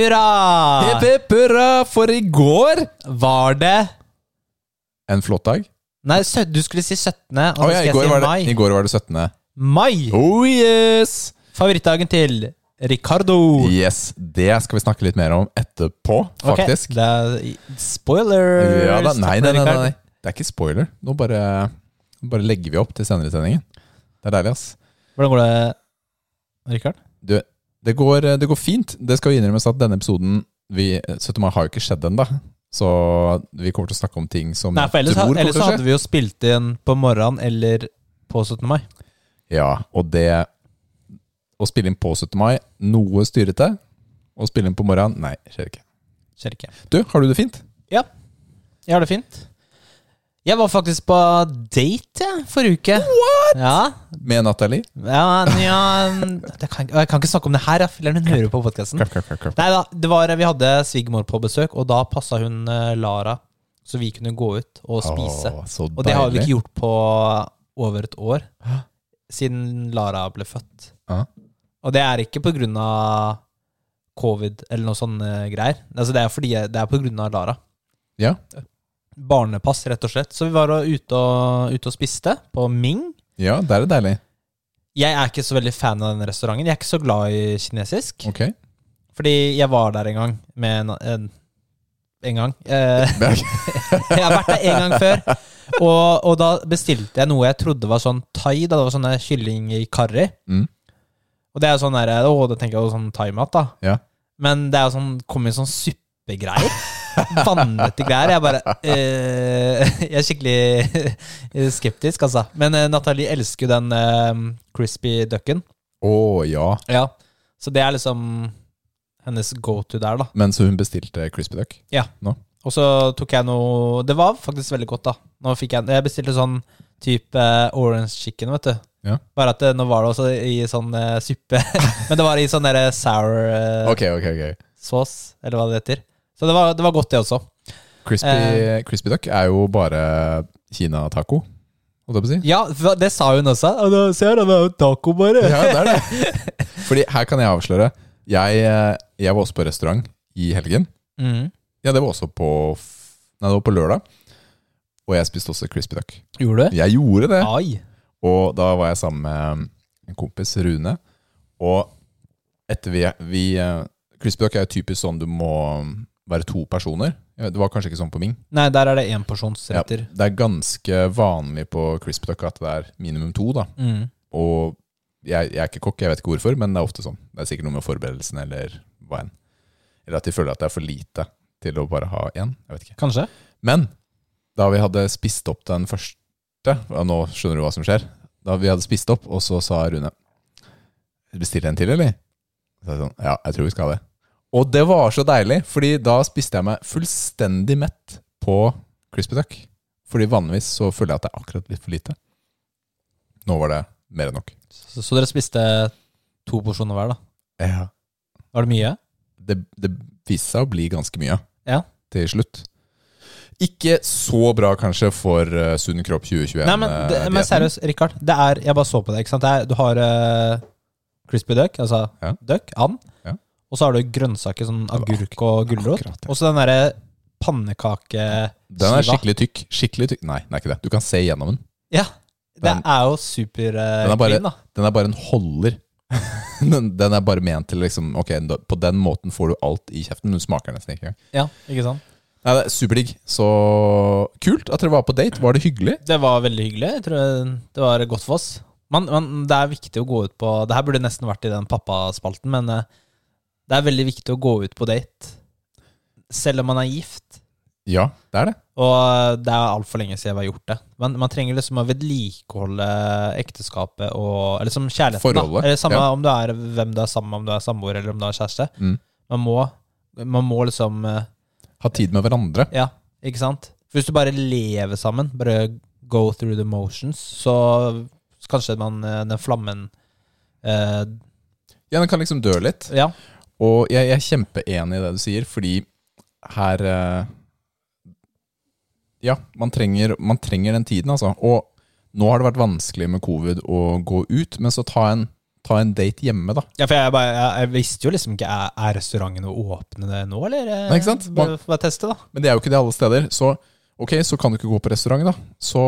Hurra! Hipp hipp hurra, for i går Var det En flott dag. Nei, du skulle si 17., og oh, ja, i går, si det. I går var det 17. Mai! Oh yes! Favorittdagen til Ricardo. Yes, Det skal vi snakke litt mer om etterpå, faktisk. Det er spoiler. Ja, da, nei, nei, nei, nei, nei. Det er ikke spoiler. Nå bare, bare legger vi opp til senere i sendingen. Det er deilig, ass. Hvordan går det, Rikard? Du, det går, det går fint. Det skal jo innrømmes at denne episoden vi, 17. mai har jo ikke skjedd ennå. Så vi kommer til å snakke om ting som Nei, for ellers, tror ellers så hadde vi jo spilt inn på morgenen eller på 17. mai. Ja, og det Å spille inn på 17. mai, noe styrete. Å spille inn på morgenen, nei, skjer ikke. Skjer ikke. Du, har du det fint? Ja, Jeg har det fint. Jeg var faktisk på date jeg, forrige uke. What?! Ja, Med Nathalie? ja, ja det kan, Jeg kan ikke snakke om det her, for hun hører på podkasten. Nei da, det var, vi hadde svigermor på besøk, og da passa hun eh, Lara, så vi kunne gå ut og spise. Åh, så og det har vi deilig. ikke gjort på over et år. Siden Lara ble født. Ja. Og det er ikke på grunn av covid eller noe sånne greier. Altså det er fordi det er på grunn av Lara. Ja. Barnepass, rett og slett. Så vi var ute og, ute og spiste på Ming. ja, det er det deilig. Jeg er ikke så veldig fan av den restauranten. Jeg er ikke så glad i kinesisk. Okay. Fordi jeg var der en gang med en, en, en gang. Eh, jeg har vært der en gang før. Og, og da bestilte jeg noe jeg trodde var sånn thai. Da det var sånne kylling i karri. Mm. Og det er sånn der, å, det tenker jeg jo sånn thaimat, da. Ja. Men det er jo sånn, kom i sånn suppegreier. Vannete greier. Jeg bare eh, Jeg er skikkelig skeptisk, altså. Men eh, Nathalie elsker jo den eh, crispy ducken. Å ja. Ja. Så det er liksom hennes go to der, da. Men så hun bestilte crispy duck? Og så tok jeg noe Det var faktisk veldig godt, da. Nå fikk jeg, jeg bestilte sånn type eh, orange chicken, vet du. Ja. Bare at det, nå var det også i sånn eh, suppe. Men det var i sånn derre sour eh, Ok, ok, ok. sauce, eller hva det heter. Så det var, det var godt, det også. Crispy, Eh. crispy duck er jo bare Kina-taco, si. Ja, det sa hun også. Se her, det er jo taco, bare. Ja, det er det. Fordi her kan jeg avsløre. Jeg, eh, jeg var også på restaurant i helgen. Mm. Ja, det var også på Nei, det var på lørdag. Og jeg spiste også crispy duck. Gjorde du? Jeg gjorde det. Ai. Og da var jeg sammen med en kompis, Rune. Og etter vi, vi eh, Crispy duck er jo typisk sånn du må være to personer. Det var kanskje ikke sånn på Ming. Nei, der er det Ja, énporsjonsretter. det er ganske vanlig på Crisp duck at det er minimum to. da Mm. Og jeg, jeg er ikke kokk, jeg vet ikke hvorfor, men det er ofte sånn. Det er sikkert noe med forberedelsen eller hva enn. Eller at de føler at det er for lite til å bare ha én. Jeg vet ikke. Kanskje? Men da vi hadde spist opp den første og Nå skjønner du hva som skjer. Da vi hadde spist opp, og så sa Rune Bestiller en til, eller? Så jeg sånn, ja, jeg tror vi skal ha det. Og det var så deilig, fordi da spiste jeg meg fullstendig mett på crispy duck. Fordi vanligvis så føler jeg at det er akkurat litt for lite. Nå var det mer enn nok. Så, så dere spiste to porsjoner hver, da? Ja. Var det mye? Det, det viste seg å bli ganske mye Ja. til slutt. Ikke så bra kanskje for uh, Sunn kropp 2021. Nei, men, det, eh, men seriøst, Rikard. Det er, jeg bare så på det. ikke sant? Det er, du har uh, crispy duck, altså Ja. duck, and. Og så har du grønnsaker, sånn agurk og gulrot. Og så den derre pannekakeskiva. Den er skikkelig tykk. Skikkelig tykk. Nei, den er ikke det. Du kan se gjennom den. Ja. Det Den- er jo super uh, Den er bare- clean, da. Den er bare en holder. den, den er bare ment til liksom Ok, på den måten får du alt i kjeften, men du smaker nesten ikke engang. Ja, ikke sant? Nei, det er Superdigg. Så kult at dere var på date. Var det hyggelig? Det var veldig hyggelig. Jeg tror det var godt for oss. Men, man, det er viktig å gå ut på Det her burde nesten vært i den pappaspalten, men eh, det er veldig viktig å gå ut på date selv om man er gift. Ja, det er det. Og eh, det er altfor lenge siden vi har gjort det. Men man trenger liksom å vedlikeholde ekteskapet og Eller som kjærligheten. Forholdet, Da. Eller samme ja. om du er hvem du er sammen med, om du er samboer eller om du er kjæreste. Mm. Man må, man må liksom eh, Ha tid med hverandre. Ja, ikke sant? For hvis du bare lever sammen, bare go through the motions, så kanskje man, eh, den flammen eh, Ja, den kan liksom dø litt. Ja. Og jeg, jeg er kjempeenig i det du sier, fordi her eh, Ja, man trenger, man trenger den tiden, altså. Og nå har det vært vanskelig med covid å gå ut, men så ta en, Ta en date hjemme, da. Ja, for jeg, bare, jeg, jeg visste jo liksom ikke Er, er restaurantene åpne nå, eller? Nei, ikke sant? Bare, bare teste, da. Men det er jo ikke det alle steder. Så ok, så kan du ikke gå på restaurant, da. Så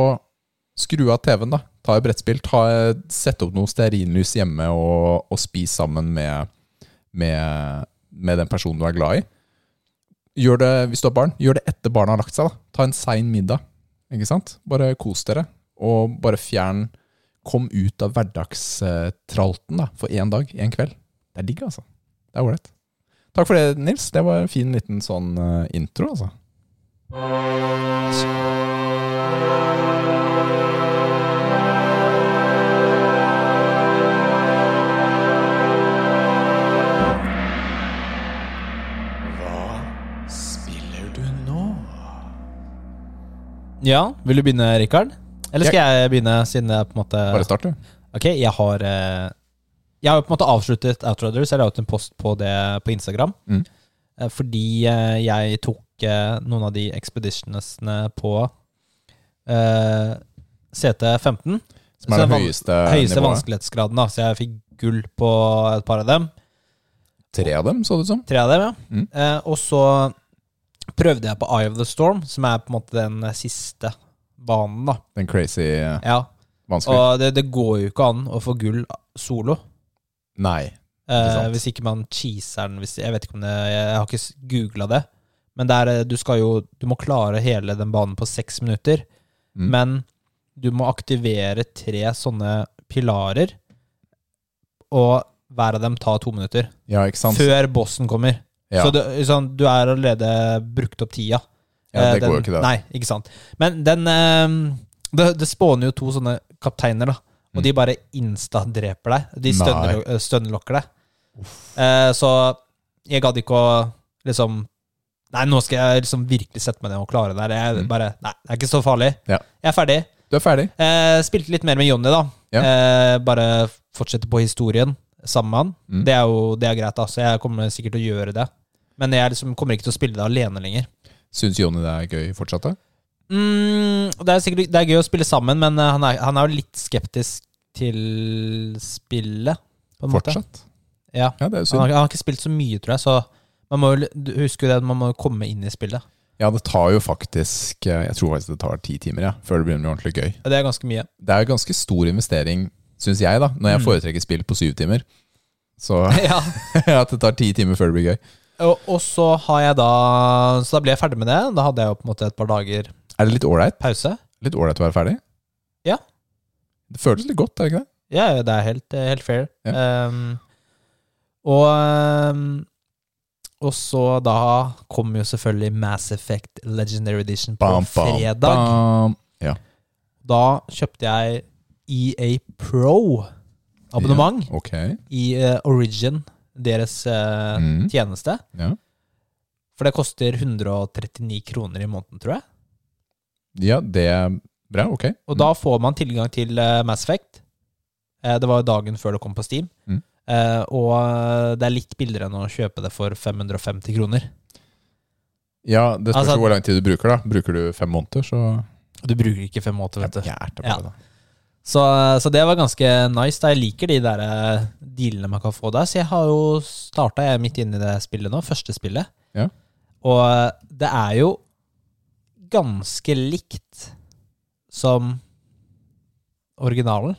skru av TV-en, da. Ta et brettspill. Ta, sett opp noe stearinlys hjemme og, og spis sammen med, med, med den personen du er glad i. Gjør det, hvis du har barn, gjør det etter barna har lagt seg. da. Ta en sein middag. Ikke sant? Bare kos dere. Og bare fjern Kom ut av hverdagstralten da, for én dag, én kveld. Det er digg, altså. Det er ålreit. Takk for det, Nils. Det var en fin liten sånn eh, intro, altså. Ja, Vil du begynne, Rikard? Eller skal jeg begynne, siden jeg på en måte Bare start, du. Ok, jeg har eh, Jeg har jo på en måte avsluttet Outriders. Jeg la ut en post på det på Instagram. Mm. Eh, Fordi eh, jeg tok eh, noen av de expeditionsene på eh, CT15. Som er Så høyeste van- høyeste, Høyeste nivået. vanskelighetsgraden, da. Så jeg fikk gull på et par av dem. Tre av dem, så det ut som. Tre av dem, ja. Mm. Eh, og så prøvde jeg på Eye of the Storm, som er på en måte den eh, siste banen, da. Den crazy eh, Ja, vanskelig. Og det, det går jo ikke an å få gull solo. Nei. Eh, Ikke sant. hvis ikke man cheeser den hvis, Jeg vet ikke om det Jeg har ikke googla det. Men det er, eh, du skal jo Du må klare hele den banen på seks minutter. Mm. Men du må aktivere tre sånne pilarer, og hver av dem tar to minutter. Ja, ikke sant? Før bossen kommer. Ja. Så du, sånn, du er allerede brukt opp tida. Ja, det den, går jo ikke, det. Nei, ikke sant. Men den eh, Det, det spåner jo to sånne kapteiner, da. Og Mm. de bare insta-dreper deg. De stønner- eh, deg. Eh, så jeg gadd ikke å liksom Nei, nå skal jeg liksom virkelig sette meg ned og klare det. Jeg Mm. bare Nei, det er ikke så farlig. Ja. Jeg er ferdig. Du er ferdig? Eh, spilte litt mer med Jonny, da. Ja. Eh, bare fortsette på historien sammen med han. Mm. Det er jo det er greit, da, så jeg kommer sikkert til å gjøre det. Men jeg liksom kommer ikke til å spille det alene lenger. Syns Jonny det er gøy fortsatt? da? Mm, det, er sikkert, det er gøy å spille sammen, men eh, han er, han er jo litt skeptisk til spillet. Fortsatt? Ja. Ja, Han, har, han har ikke spilt så mye, tror jeg, så man må jo huske det, man må jo komme inn i spillet. Ja, det tar jo faktisk eh, Jeg tror faktisk det tar ti timer ja, før det blir ordentlig gøy. Ja, Det er ganske mye. Det er jo ganske stor investering, syns jeg, da når jeg Mm. foretrekker spill på syv timer. Så ja. at det tar ti timer før det blir gøy. Og, og så har jeg da Så da ble jeg ferdig med det. Da hadde jeg jo på en måte et par dager Er det litt ålreit pause. Litt ålreit å være ferdig? Ja. Det føles litt godt, er det ikke det? Ja, det er helt, eh, helt fair. Ja. Um, og um, Og så da kom jo selvfølgelig Mass Effect Legendary Edition på Bam, bam, fredag. bam. Ja. Da kjøpte jeg EA Pro-abonnement Ok. i uh, Origin, deres eh, Mm. tjeneste. Ja. For det koster 139 kroner i måneden, tror jeg. ja, det er bra. Ok. Og da får man tilgang til eh, Mass Effect. Eh, det var jo dagen før det kom på Steam. Mm. Eh, og det er litt billigere enn å kjøpe det for 550 kroner. Ja, det spørs Altså- jo hvor lang tid du bruker, da. Bruker du fem måneder, så Du bruker ikke fem måneder, vet du. Gært, det Ja. Så, så det var ganske nice. da Jeg liker de der eh, dealene man kan få der. Så jeg har jo starta midt inne i det spillet nå, første spillet. Ja. Og eh, det er jo ganske likt som originalen.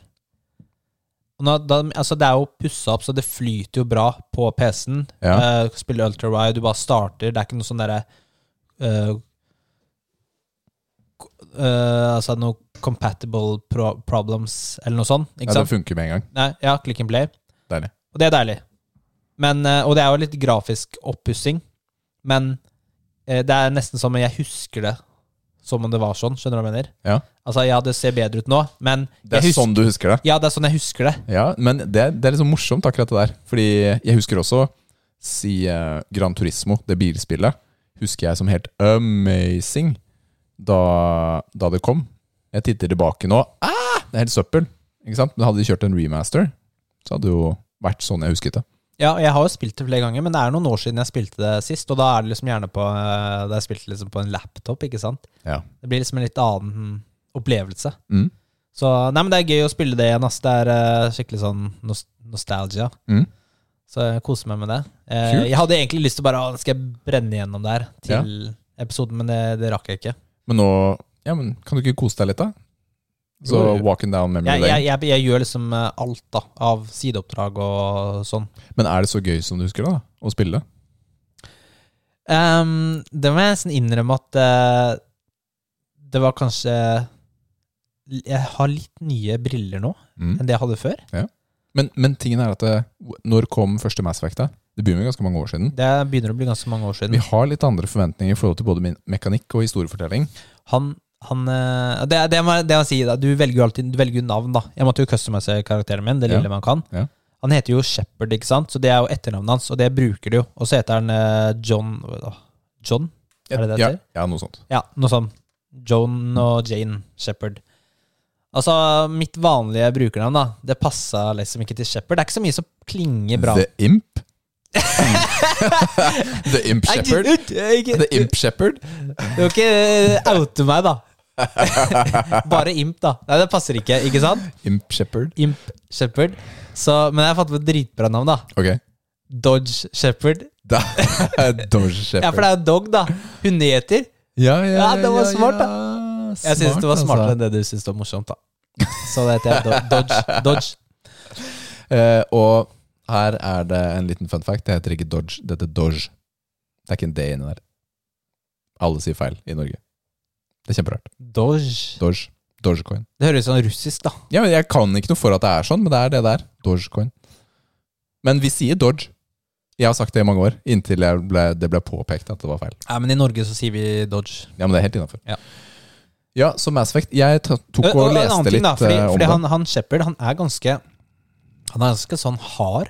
Nå, da, altså det er jo pussa opp, så det flyter jo bra på PC-en. Ja. Uh, spiller ultrawide, du bare starter. Det er ikke noe sånn derre eh, eh, Altså noe compatible pro problems eller noe sånt. Ikke Ja, det funker med en gang. Nei, ja, click and play. Deilig. Og det er deilig. Men, uh, og det er jo litt grafisk oppussing. Men uh, det er nesten som om jeg husker det som om det var sånn. Skjønner du hva jeg mener? Ja. Altså, ja, det ser bedre ut nå, men Det er husker, sånn du husker det. Ja, det er sånn jeg husker det. Ja, men det, det er liksom morsomt, akkurat det der. Fordi jeg husker også si Gran Turismo, det bilspillet, husker jeg som helt amazing da, da det kom. Jeg titter tilbake nå. Ah, det er helt søppel! Ikke sant? Men hadde de kjørt en remaster, så hadde det jo vært sånn jeg husket det. Ja, jeg har jo spilt det flere ganger, men det er noen år siden jeg spilte det sist. Og da er det liksom gjerne på eh, Da jeg spilte liksom på en laptop, ikke sant. Ja. Det blir liksom en litt annen opplevelse. Mm. Så nei, men det er gøy å spille det igjen. Ass. Det er eh, skikkelig sånn nostalgia. Mm. Så jeg koser meg med det. Eh, jeg hadde egentlig lyst til bare å skal jeg brenne igjennom der til episoden, men det, det rakk jeg ikke. Men nå ja, men Kan du ikke kose deg litt, da? Så walking down memory lane. jeg, jeg, jeg gjør liksom eh, alt da av sideoppdrag og sånn. Men er det så gøy som du husker det, da? Å spille? Um, det må jeg nesten innrømme at uh, det var kanskje Jeg har litt nye briller nå Mm. enn det jeg hadde før. Men, men tingen er at det, Når kom første Mass Effect? da? Det begynner med ganske mange år siden. Det begynner å bli ganske mange år siden. Vi har litt andre forventninger i forhold til både min- mekanikk og historiefortelling. Han, han eh, det, det, må, jeg- det må si, da. Du velger jo alltid du velger navn, da. Jeg måtte jo customize karakteren min, det Ja. lille man kan. Ja. Han heter jo Shepherd, ikke sant? Så det er jo etternavnet hans, og det bruker du jo. Og så heter han eh, John John? Er det det ja, heter? ja, noe sånt. Ja, noe sånt. John og Jane Shepherd. Altså, mitt vanlige brukernavn, da, det passa liksom ikke til Shepherd. Det er ikke så mye som klinger bra. The Imp? The Imp Shepherd? The Imp Shepherd? Du må ikke eh, oute meg, da. Bare imp, da. Nei, det passer ikke, ikke sant? Imp Shepherd? Imp Shepherd. Så, men jeg har fått på et dritbra navn, da. Ok. Dodge Shepherd. Dodge Shepherd. Ja, for det er jo dog, da. Hundeeter. Ja, ja, Ja, det var smart, da. ja. Jeg syns det var smartere altså. enn det du syns var morsomt, da. Så det heter jeg. Do- Dodge. Dodge. Eh, og her er det en liten fun fact. Det heter ikke Dodge, det heter Dodge. Det er ikke en D inni der. Alle sier feil i Norge. Det er kjemperart. Dodge. Dodge. Dogecoin. Det høres sånn russisk, da. Ja, men Jeg kan ikke noe for at det er sånn, men det er det der. Dogecoin. Men vi sier Dodge. Jeg har sagt det i mange år, inntil ble, det ble påpekt at det var feil. Nei, men i Norge så sier vi Dodge. Ja, men det er helt innafor. Ja. Ja, så Mass Effect Jeg tok Og- og og leste ting, litt da, fordi, eh, om fordi det. han, han Shepherd han er ganske Han er ganske sånn hard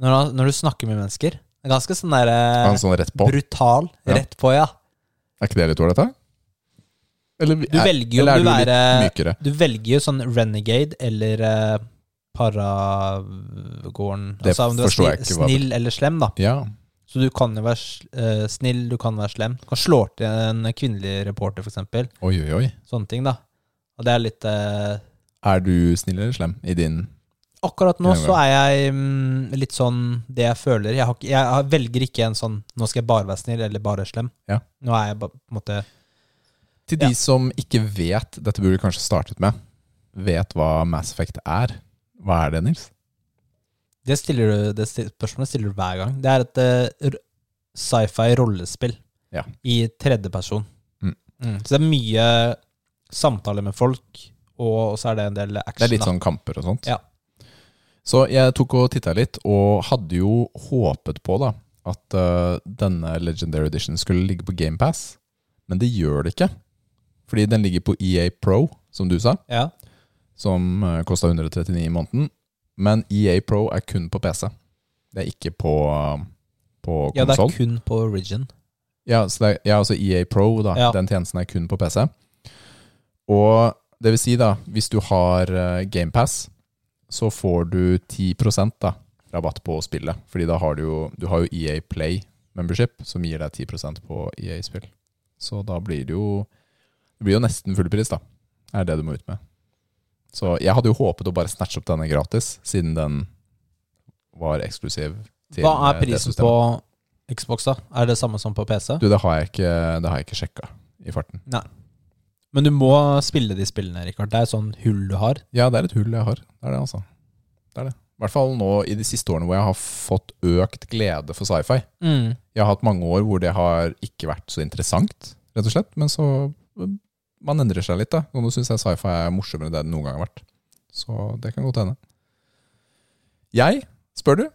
når, han, når du snakker med mennesker. Han er ganske sånn der Han Han sånn rett på. brutal. Ja. Rett på, ja. Er ikke det litt ålreit, da? Eller, Du velger jo eller er du være, litt mykere? Du velger jo sånn renegade eller uh, paragården. Det Altså om du er snill, snill eller slem, da. Ja. Så du kan jo være eh, snill, du kan være slem. Du kan slå til en kvinnelig reporter, f.eks. Oi, oi, oi. Sånne ting, da. Og det er litt eh, Er du snill eller slem i din Akkurat nå så er jeg mm, litt sånn det jeg føler. Jeg, har, jeg velger ikke en sånn 'nå skal jeg bare være snill' eller 'bare slem'. Ja. Nå er jeg på en måte Til de Ja. som ikke vet, dette burde vi kanskje startet med, vet hva Mass Effect er. Hva er det, Nils? Det, stiller du, det sti- spørsmålet stiller du hver gang. Det er et uh, sci-fi rollespill Ja. i tredjeperson. Mm. Mm. Så det er mye samtale med folk, og så er det en del action. Det er litt da. sånn kamper og sånt. Ja. Så jeg tok og titta litt, og hadde jo håpet på da at uh, denne Legendary Edition skulle ligge på GamePass, men det gjør det ikke. Fordi den ligger på EA Pro, som du sa, Ja. som uh, kosta 139 i måneden. Men EA Pro er kun på PC. Det er ikke på, på konsoll. ja, det er kun på Origin. Ja, så det er, ja, altså EA Pro, da. Ja. Den tjenesten er kun på PC. Og det vil si, da, hvis du har uh, GamePass, så får du 10 da, rabatt på spillet. Fordi da har du jo Du har jo EA Play membership, som gir deg 10% på EA-spill. Så da blir det jo Det blir jo nesten full pris, da. Er det du må ut med. Så jeg hadde jo håpet å bare snatche opp denne gratis, siden den var eksklusiv. til, Hva eh, er prisen på Xbox, da? Er det samme som på PC? Du, det har jeg ikke, det har jeg ikke sjekka i farten. Nei. Men du må spille de spillene, Rikard. Det er et sånn hull du har. Ja, det er et hull jeg har. Det er det, altså. Det er det. I hvert fall nå i de siste årene hvor jeg har fått økt glede for sci-fi. Jeg har hatt mange år hvor det har ikke vært så interessant, rett og slett. Men så Man endrer seg litt, da. Og nå syns jeg sci-fi er morsommere enn det det noen gang har vært. Så det kan godt hende. Jeg, spør du,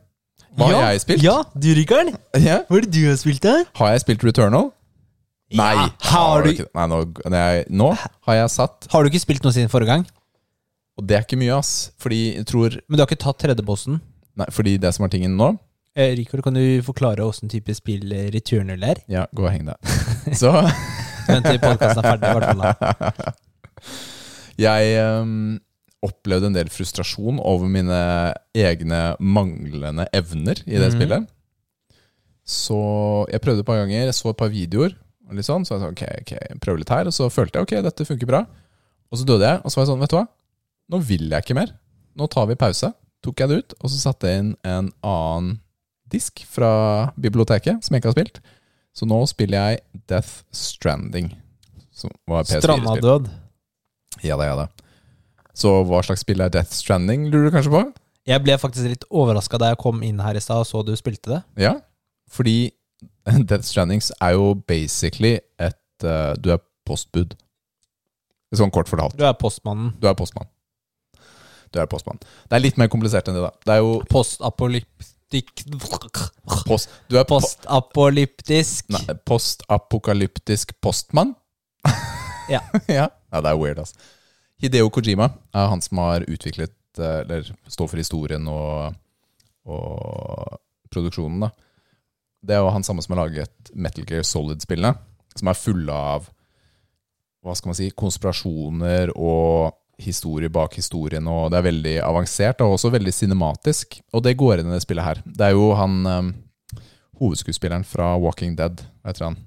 hva har jeg spilt? Ja, du, Rikard. Ja. Hva er det du har spilt, da? Har jeg spilt Returnal? Nei. Har du, ikke. Nei nå, nei, nå har jeg satt har du ikke spilt noe siden forrige gang? Og det er ikke mye, ass. Fordi jeg tror Men du har ikke tatt tredjebossen? Nei, fordi det som er tingen nå Eh, Rikard, kan du forklare åssen type spill eh, Returnal er? Ja, gå og heng deg. Så Vent til podkasten er ferdig, i hvert fall. jeg um, opplevde en del frustrasjon over mine egne manglende evner i det mm. spillet. Så jeg prøvde et par ganger, jeg så et par videoer, og litt sånn, så jeg sa ok, ok, prøv litt her, og så følte jeg ok, dette funker bra. Og så døde jeg, og så var jeg sånn, vet du hva, nå vil jeg ikke mer. Nå tar vi pause. Tok jeg det ut, og så satte jeg inn en annen disk fra biblioteket som jeg ikke har spilt. Så nå spiller jeg Death Stranding. Som var Stranda PS4-spill. død. Ja da, ja da. Så hva slags spill er Death Stranding, lurer du kanskje på? Jeg ble faktisk litt overraska da jeg kom inn her i stad og så du spilte det. Ja, fordi Death Strandings er jo basically et uh, Du er postbud. Sånn kort fortalt. Du er postmannen. Du er postmann. Du er postmann. Det er litt mer komplisert enn det, da. Det er jo Postapolyptisk post... Du er po Postapolyptisk. nei, postapokalyptisk postmann. Ja. ja. ja, det er weird, altså. Hideo Kojima er han som har utviklet, eh, eller står for historien og, og produksjonen, da. Det er jo han samme som har laget Metal Gear Solid-spillene, som er fulle av hva skal man si, konspirasjoner og historie bak historien, og det er veldig avansert og også veldig cinematisk. Og det går inn i det spillet her. Det er jo han um, hovedskuespilleren fra Walking Dead, hva heter han?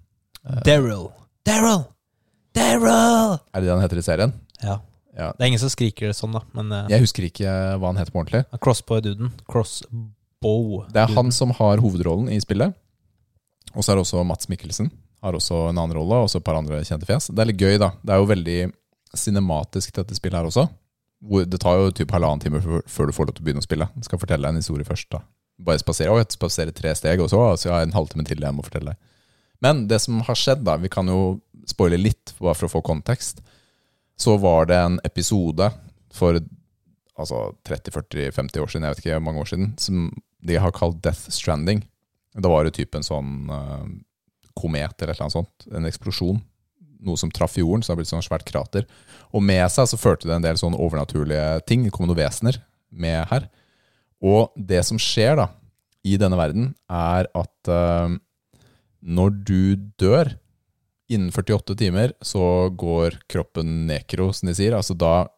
Daryl. Daryl! Daryl! Er det det han heter i serien? Ja. Ja. Det er ingen som skriker det sånn, da. Men uh, Jeg husker ikke hva han heter på ordentlig. Crossbow-duden. Crossbow. Det er han som har hovedrollen i spillet. Og så er det også Mats Mikkelsen. Har også en annen rolle, og så et par andre kjente fjes. Det er litt gøy, da. Det er jo veldig cinematisk, dette spillet her også. Det tar jo typ halvannen time før du får lov til å begynne å spille. Jeg skal fortelle deg en historie først. da Bare spasere, og spasere tre steg, og så så jeg har en halvtime til jeg må fortelle deg. Men det som har skjedd, da Vi kan jo spoile litt, bare for å få kontekst. Så var det en episode for altså 30-40-50 år siden, jeg vet ikke, mange år siden, som de har kalt Death Stranding. Da var det typen sånn uh, komet eller et eller annet sånt, en eksplosjon. Noe som traff jorden, så det har blitt sånn svært krater. Og med seg så førte det en del sånn overnaturlige ting. Det kom noen vesener med her. Og det som skjer da, i denne verden, er at uh, når du dør innen 48 timer, så går kroppen nekro, som de sier. Altså da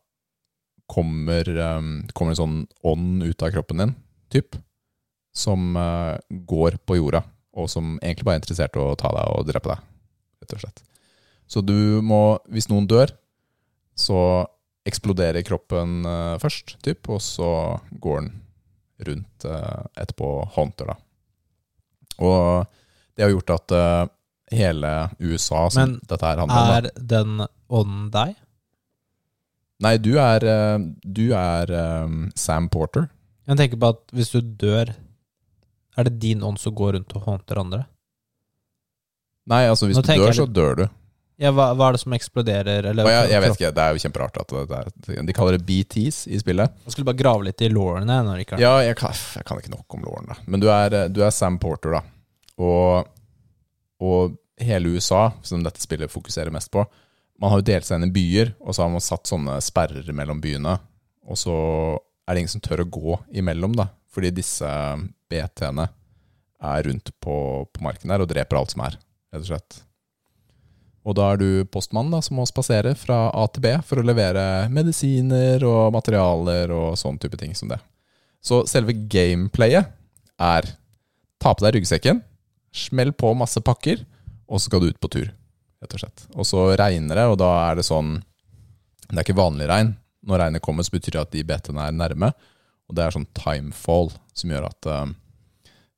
kommer, um, kommer en sånn ånd ut av kroppen din, typ, som uh, går på jorda, og som egentlig bare er interessert i å ta deg og drepe deg, rett og slett. Så du må, hvis noen dør, så eksploderer kroppen eh, først, typ, og så går den rundt eh, etterpå håndter, da. Og det har gjort at eh, hele USA som Men dette her handler om Men Er den ånden deg? Nei, du er, du er Sam Porter. Jeg tenker på at hvis du dør, er det din ånd som går rundt og håndter andre? Nei, altså hvis Nå du dør, jeg så dør du. Ja, hva, hva er det som eksploderer? Eller, ja, jeg, vet ikke, Det er jo kjemperart. at det er, De kaller det BTs i spillet. Jeg skulle bare grave litt i lårene. Ja, jeg kan, jeg kan ikke nok om lårene. Men du er, du er Sam Porter, da. Og, og hele USA, som dette spillet fokuserer mest på Man har jo delt seg inn i byer, og så har man satt sånne sperrer mellom byene. Og så er det ingen som tør å gå imellom, da. Fordi disse BT-ene er rundt på, på marken der og dreper alt som er, rett og slett. Og da er du postmann da, som må spasere fra A til B for å levere medisiner og materialer og sånn type ting som det. Så selve gameplayet er ta på deg ryggsekken, smell på masse pakker, og så skal du ut på tur, rett og slett. Og så regner det, og da er det sånn Det er ikke vanlig regn. Når regnet kommer, så betyr det at de betene er nærme. Og det er sånn timefall som gjør at uh,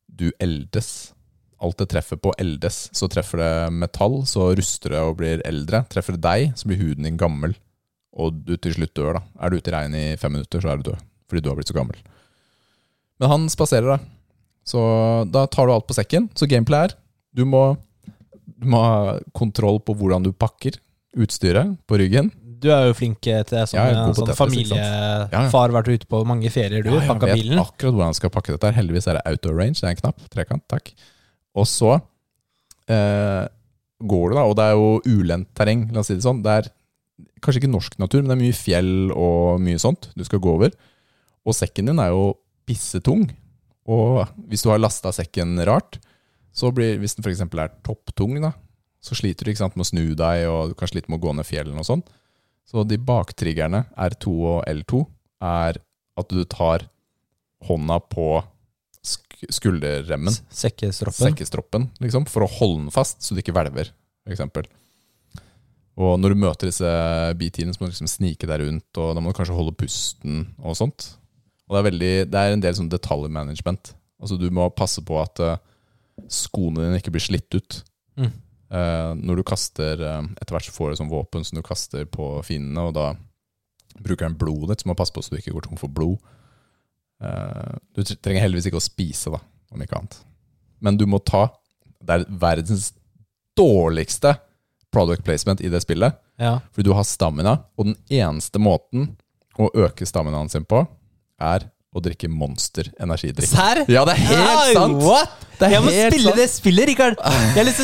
du eldes. Alt det treffer på, eldes. Så treffer det metall, så ruster det og blir eldre. Treffer det deg, så blir huden din gammel, og du til slutt dør. da. Er du ute i regnet i fem minutter, så er du død. Fordi du har blitt så gammel. Men han spaserer, da. Så da tar du alt på sekken. Så gameplay er du må, du må ha kontroll på hvordan du pakker utstyret på ryggen. Du er jo flink til det. Som Ja, sånn Tetris. Familiefar, vært ute på mange ferier, du. Ja, jeg Pakka vet bilen. akkurat hvordan jeg skal pakke dette. Heldigvis er det auto range. Det er en knapp. Trekant. Takk. Og så eh, går du, da, og det er jo ulendt terreng, la oss si det sånn. Det er kanskje ikke norsk natur, men det er mye fjell og mye sånt du skal gå over. Og sekken din er jo pissetung. Og hvis du har lasta sekken rart, så blir, hvis den f.eks. er topptung, da, så sliter du ikke sant, med å snu deg, og du kan slite med å gå ned fjellene og sånn. Så de baktriggerne, R2 og L2, er at du tar hånda på skulderremmen, Sekkestroppen. sekkestroppen, liksom, for å holde den fast, så du ikke hvelver, eksempel. Og når du møter disse BT-ene, så må du liksom snike deg rundt, og da må du kanskje holde pusten og sånt. Og det er, veldig, det er en del sånn detaljmanagement. Altså Du må passe på at uh, skoene dine ikke blir slitt ut. Mm. Uh, når du kaster uh, Etter hvert så får du sånn våpen som du kaster på fiendene, og da bruker den blodet ditt, så må du passe på så du ikke går tom for blod. Eh, du trenger heldigvis ikke å spise, da, om ikke annet. Men du må ta Det er verdens dårligste product placement i det spillet. Ja. Fordi du har stamina, og den eneste måten å øke staminaen sin på, er å drikke Monster energidrikk. Serr? Ja, det er helt Oi, sant! What? Det er jeg må spille sant. det spillet, Rikard! Jeg har lyst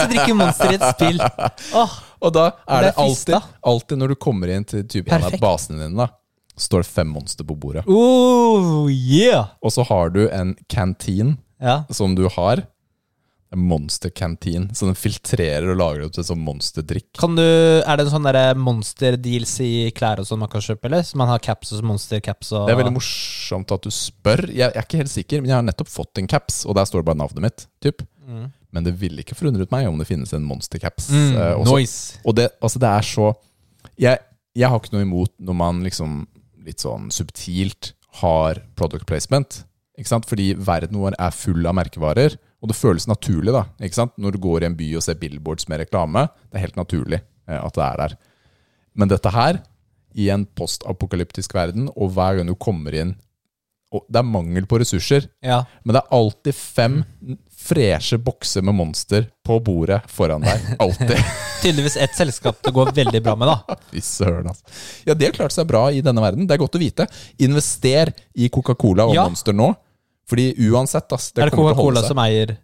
til, å drikke Monster i et spill. Oh, Og da er Det er alltid, alltid når du kommer inn til typ en av basene dine, da, står det fem monster på bordet. oh, yeah! Og så har du en canteen Ja. som du har. En monster canteen. Så den filtrerer og lager opp til sånn monsterdrikk. Kan du, er det en sånn derre monster-deals i klær og sånn man kan kjøpe, eller? Så man har caps og monster-caps og Det er veldig morsomt at du spør. Jeg, jeg er ikke helt sikker, men jeg har nettopp fått en caps, og der står det bare navnet mitt. Typ. Mm. Men det ville ikke forundret meg om det finnes en monstercaps. Mm, uh, nice. Og det, altså det er så jeg, jeg har ikke noe imot når man liksom litt sånn subtilt har product placement. Ikke sant? Fordi verden vår er full av merkevarer, og det føles naturlig. da, ikke sant? Når du går i en by og ser billboards med reklame, det er helt naturlig eh, at det er der. Men dette her, i en postapokalyptisk verden, og hver gang du kommer inn og Det er mangel på ressurser, Ja. men det er alltid fem freshe bokser med monster på bordet foran deg. Alltid. Tydeligvis et selskap det går veldig bra med, da. Fy søren, altså. Ja, det har klart seg bra i denne verden. Det er godt å vite. Invester i Coca-Cola og Ja. Monster nå. Fordi uansett, ass, det er det kommer til å holde Coca-Cola som eier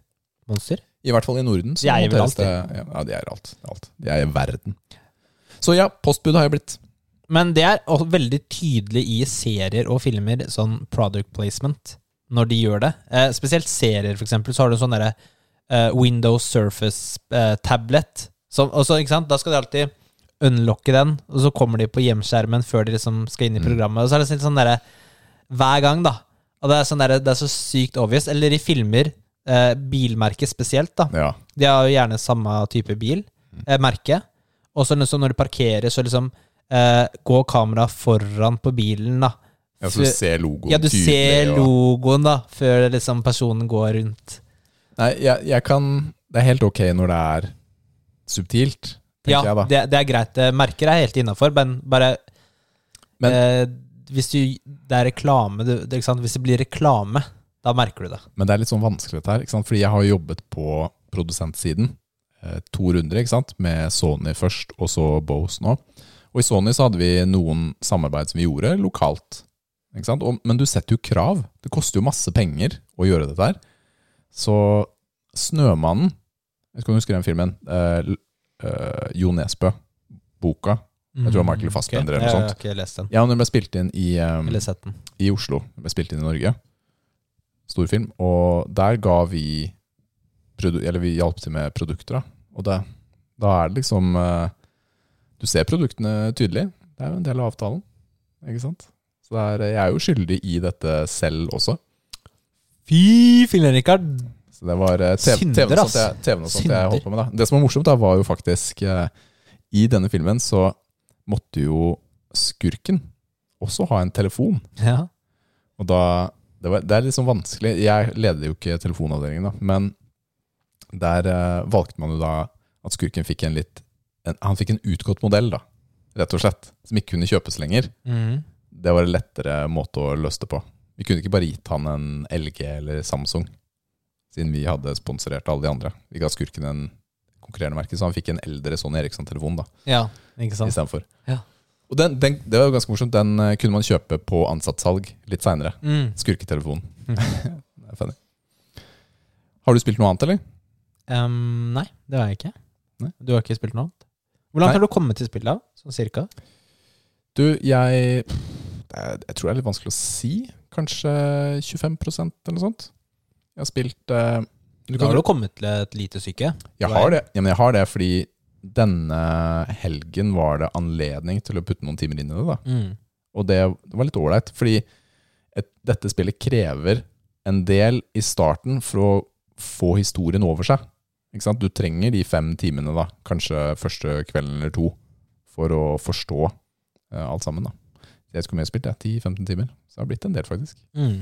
Monster? I hvert fall i Norden. Så De eier vel alt? det- Ja, de eier alt. alt. De eier verden. Så ja, postbud har jeg blitt. Men det er også veldig tydelig i serier og filmer, sånn product placement, når de gjør det. Eh, spesielt serier, for eksempel, så har du sånn derre eh, Windows Surface eh? Da skal de alltid unlocke den, og så kommer de på hjemskjermen før de liksom skal inn i Mm. programmet. Og så er det sånn derre Hver gang, da. Og det er, sånn der, det er så sykt obvious. Eller i filmer, eh, bilmerket spesielt, da. Ja. De har jo gjerne samme type bil, Mm. eh, merke. Og så liksom når du parkerer, så liksom eh, går kameraet foran på bilen, da. Ja, så du ser logoen Ja, du tydelig, ser logoen, da, før liksom personen går rundt. Nei, jeg, jeg kan Det er helt ok når det er subtilt, tenker Ja, jeg da. det, det er greit. Merker er helt innafor, men bare Men- eh, Hvis du, det er reklame du, det? Hvis det blir reklame, da merker du det. Men det er litt sånn vanskelig dette her, ikke sant? fordi jeg har jobbet på produsentsiden. Eh, to runder, ikke sant? Med Sony først, og så Bose nå. Og i Sony så hadde vi noen samarbeid som vi gjorde lokalt. Og, men du setter jo krav. Det koster jo masse penger å gjøre dette her. Så Snømannen Jeg vet ikke om du husker den filmen? Eh, eh, Jo Nesbø. Boka. Jeg tror det var Michael Fassbender okay. eller noe Jeg har lest den. Ja, den ble spilt inn i um, i Oslo. Den ble spilt inn i Norge. Stor film. Og der ga vi Eller vi hjalp til med produkter. Da. Og det, da er det liksom eh, Du ser produktene tydelig. Det er jo en del av avtalen. Ikke sant? Så er, jeg er jo skyldig i dette selv også. Fy fillen, Rikard! Så det var eh, TV- Synder, TV-en og sånt jeg, TV-en og sånt Synder. jeg holdt på med. da Det som var morsomt, da var jo faktisk eh, I denne filmen så måtte jo skurken også ha en telefon. Ja. Og da det, var, det er litt sånn vanskelig. Jeg leder jo ikke telefonavdelingen, da, men der eh, valgte man jo da at skurken fikk en litt en, Han fikk en utgått modell, da, rett og slett, som ikke kunne kjøpes lenger. Mhm. Det var en lettere måte å løse det på. Vi kunne ikke bare gitt han en LG eller Samsung, siden vi hadde sponsorert alle de andre. Vi ga skurken en konkurrerende merke, så han fikk en eldre Sony Eriksson-telefon da, ja, ikke sant? istedenfor. Ja. Og den, den, det var jo ganske morsomt. Den eh, kunne man kjøpe på ansattsalg litt seinere. Mm. Skurketelefonen. det er funny. Har du spilt noe annet, eller? Um, nei, det har jeg ikke. Nei. Du har ikke spilt noe annet? Hvor langt Nei. har du kommet til spillet? Sånn cirka? Du, jeg er, Jeg tror det er litt vanskelig å si. Kanskje 25% eller noe sånt. Jeg har spilt eh, du Da kan, har du kommet til et lite stykke. jeg, har det, ja, men jeg har det fordi denne helgen var det anledning til å putte noen timer inn i det. da Mm. Og det, det var litt ålreit, fordi et, dette spillet krever en del i starten for å få historien over seg. Ikke sant? Du trenger de fem timene, da, kanskje første kvelden eller to, for å forstå eh, alt sammen. da. Jeg vet ikke hvor mye jeg har spilt, 10-15 timer. Så det har blitt en del, faktisk. Mm.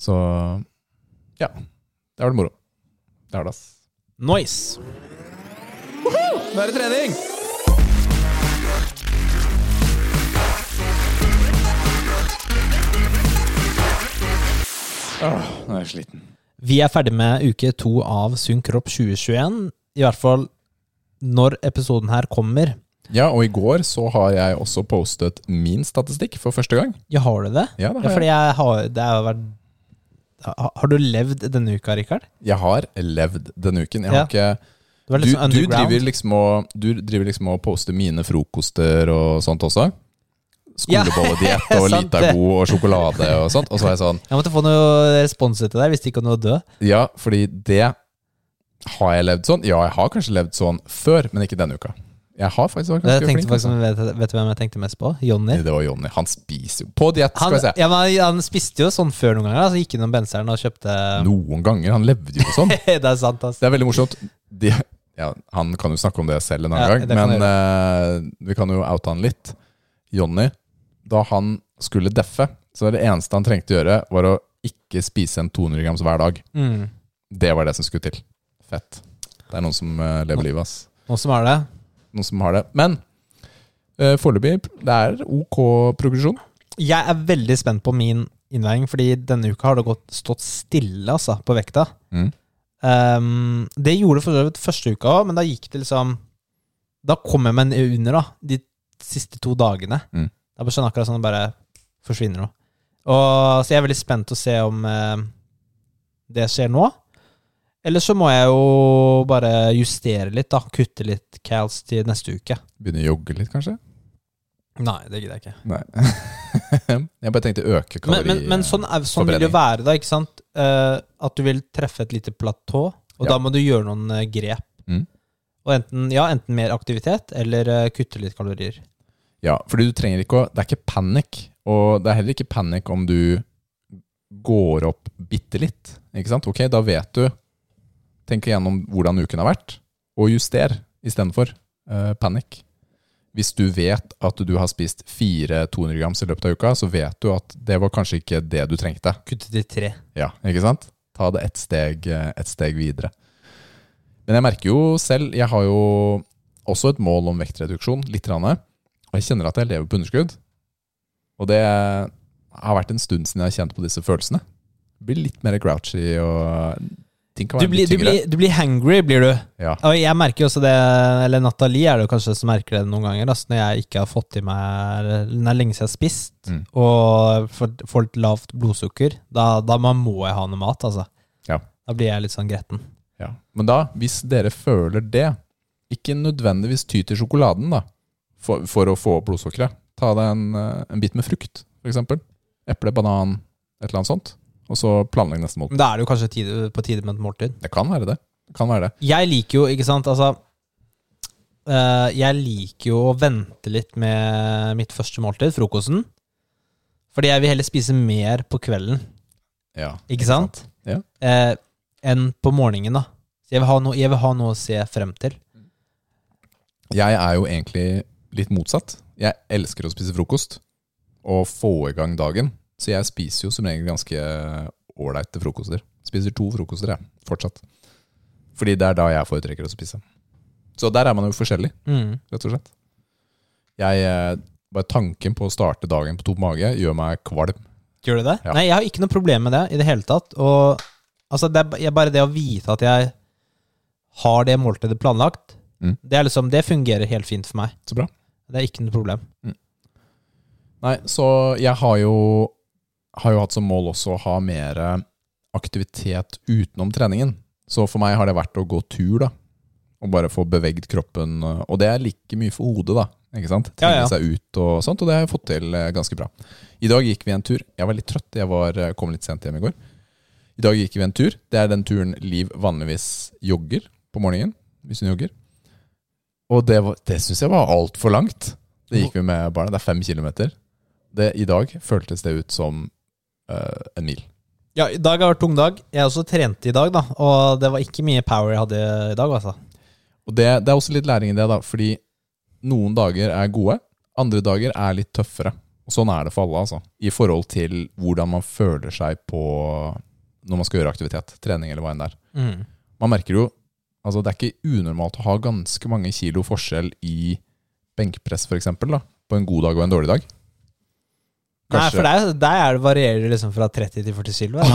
Så ja. Det har vært moro. Det har det, ass. Nice. Nå er det trening! Åh, nå er jeg sliten. Vi er ferdig med uke to av Sunn kropp 2021. I hvert fall når episoden her kommer. Ja, og i går så har jeg også postet min statistikk for første gang. Ja, har du det? Ja, det Ja, har fordi jeg. har det har vært Har du levd denne uka, Rikard? Jeg har levd denne uken. Jeg har Ja. ikke Du var du, sånn du, driver liksom og, du driver liksom og poster mine frokoster og sånt også. Ja, Skolebolediett og. Litago og sjokolade og sånt. Og så er jeg sånn Jeg måtte få noe respons til deg, hvis ikke var noe død. Ja, fordi det Har jeg levd sånn? Ja, jeg har kanskje levd sånn før, men ikke denne uka. Jeg har faktisk vært ganske flink. faktisk, altså. vet, vet du hvem jeg tenkte mest på? Jonny. Det var Jonny. Han spiser jo På diett, skal vi se. ja, men han spiste jo sånn før noen ganger. Altså gikk innom benseren og kjøpte Noen ganger. Han levde jo sånn. Det er sant, altså. Det er veldig morsomt. De, ja, han kan jo snakke om det selv en annen Ja, gang, men uh, vi kan jo oute han litt. Jonny, da han skulle deffe, så det eneste han trengte å gjøre, var å ikke spise en 200 grams hver dag. Mm. Det var det som skulle til. Fett. Det er noen som eh, lever livet, ass. Noen som er det? Noen som har det. Men uh, foreløpig, det er ok progresjon. Jeg er veldig spent på min innveiing, fordi denne uka har det gått, stått stille altså, på vekta. Mm. Um, det gjorde det for så vidt første uka òg, men da gikk det liksom Da kom jeg meg under, da, de siste to dagene. Mm. Da bare skjønner jeg akkurat sånn det bare forsvinner noe. Og, så jeg er veldig spent å se om uh, det skjer nå. Eller så må jeg jo bare justere litt, da. Kutte litt cals til neste uke. Begynne å jogge litt, kanskje? Nei, det gidder jeg ikke. Nei. jeg bare tenkte øke Men, kalori... men, men sånn, er, sånn vil det jo være, da. ikke sant? Uh, at du vil treffe et lite platå, og Ja. da må du gjøre noen uh, grep. Mm. Og enten, ja, enten mer aktivitet, eller uh, kutte litt kalorier. Ja, fordi du trenger ikke å Det er ikke panikk. Og det er heller ikke panikk om du går opp bitte litt. Ikke sant? Ok, da vet du Tenk igjennom hvordan uken har vært, og juster istedenfor uh, panikk. Hvis du vet at du har spist fire 200 grams i løpet av uka, så vet du at det var kanskje ikke det du trengte. Kutte til tre. Ja, ikke sant? Ta det ett steg, et steg videre. Men jeg merker jo selv, jeg har jo også et mål om vektreduksjon, litt. Rann, og jeg kjenner at jeg lever på underskudd. Og det har vært en stund siden jeg har kjent på disse følelsene. Blir litt mer grouchy og ting kan Du blir, litt du, blir, du blir hangry, blir du. Ja. Og jeg merker jo også det Eller Nathalie er det jo kanskje som merker det noen ganger, altså, når jeg ikke har fått i meg det er lenge siden jeg har spist, Mm. og får, litt lavt blodsukker, da, da må må jeg ha noe mat, altså. Ja. Da blir jeg litt sånn gretten. Ja. Men da, hvis dere føler det, ikke nødvendigvis ty til sjokoladen da, for, for å få opp blodsukkeret. Ta deg en, eh, en bit med frukt, f.eks. Eple, banan, et eller annet sånt. Og så planlegge neste måltid. Men da er det jo kanskje tide, på tide med et måltid. Det kan være det. det, kan være det. Jeg liker jo, ikke sant, altså eh, Jeg liker jo å vente litt med mitt første måltid, frokosten. Fordi jeg vil heller spise mer på kvelden, Ja, ikke sant? Ja. Eh, enn på morgenen, da. Så jeg vil, ha noe, jeg vil ha noe å se frem til. Jeg er jo egentlig litt motsatt. Jeg elsker å spise frokost og få i gang dagen. Så jeg spiser jo som regel ganske ålreite frokoster. Spiser to frokoster, jeg, fortsatt. Fordi det er da jeg foretrekker å spise. Så der er man jo forskjellig, Mm. rett og slett. Jeg, eh, bare tanken på å starte dagen på tom mage gjør meg kvalm. Gjør det det? Ja. Nei, jeg har ikke noe problem med det i det hele tatt. Og altså, det er bare det å vite at jeg har det måltidet planlagt, Mm. det, liksom, det fungerer helt fint for meg. Så bra. Det er ikke noe problem. Nei, så jeg har jo, har jo hatt som mål også å ha mer aktivitet utenom treningen. Så for meg har det vært å gå tur, da. Og bare få beveget kroppen. Og det er like mye for hodet, da. Ikke sant? Ja, Trenge ja. seg ut og sånt, og det har jeg fått til eh, ganske bra. I dag gikk vi en tur. Jeg var litt trøtt, jeg var, eh, kom litt sent hjem i går. I dag gikk vi en tur. Det er den turen Liv vanligvis jogger på morgenen. Hvis hun jogger. Og det, var- det syns jeg var altfor langt. Det gikk vi med barna. Det er fem kilometer. Det, I dag føltes det ut som eh, en mil. Ja, i dag har vært tung dag. Jeg også trente i dag, da. Og det var ikke mye power jeg hadde i dag, altså. Og det, det er også litt læring i det, da. Fordi noen dager er gode, andre dager er litt tøffere. Og sånn er det for alle, altså. I forhold til hvordan man føler seg på når man skal gjøre aktivitet. Trening eller hva enn det er. Mm. Man merker jo Altså, det er ikke unormalt å ha ganske mange kilo forskjell i benkpress, for eksempel, da, på en god dag og en dårlig dag. Nei, for der, der er det varierer det liksom fra 30 til 40 kilo.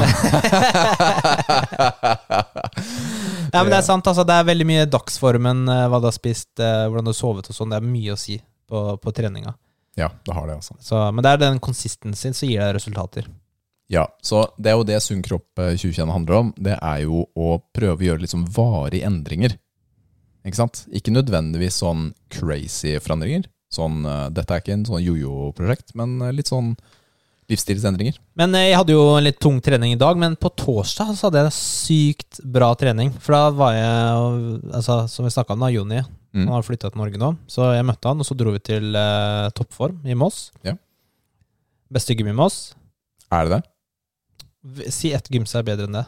ja, men det er sant. altså Det er veldig mye dagsformen, eh, hva du har spist, eh, hvordan du har sovet og sånn. Det er mye å si på, på treninga. Ja, det har det, altså. Så, men det er den konsistensen som gir deg resultater. Ja, så det er jo det Sunn kropp eh, 2021 handler om. Det er jo å prøve å gjøre sånn varige endringer. Ikke sant? Ikke nødvendigvis sånn crazy forandringer. Sånn, eh, dette er ikke en sånn jojo-prosjekt, men eh, litt sånn livsstilsendringer. Men eh, jeg hadde jo en litt tung trening i dag, men på torsdag så hadde jeg sykt bra trening. For da var jeg, altså, som vi snakka om, da, Joni. Mm. Han har flytta til Norge nå. Så jeg møtte han, og så dro vi til eh, toppform i Moss. Ja. Beste gym i Moss. Er det det? Si ett gym som er bedre enn det.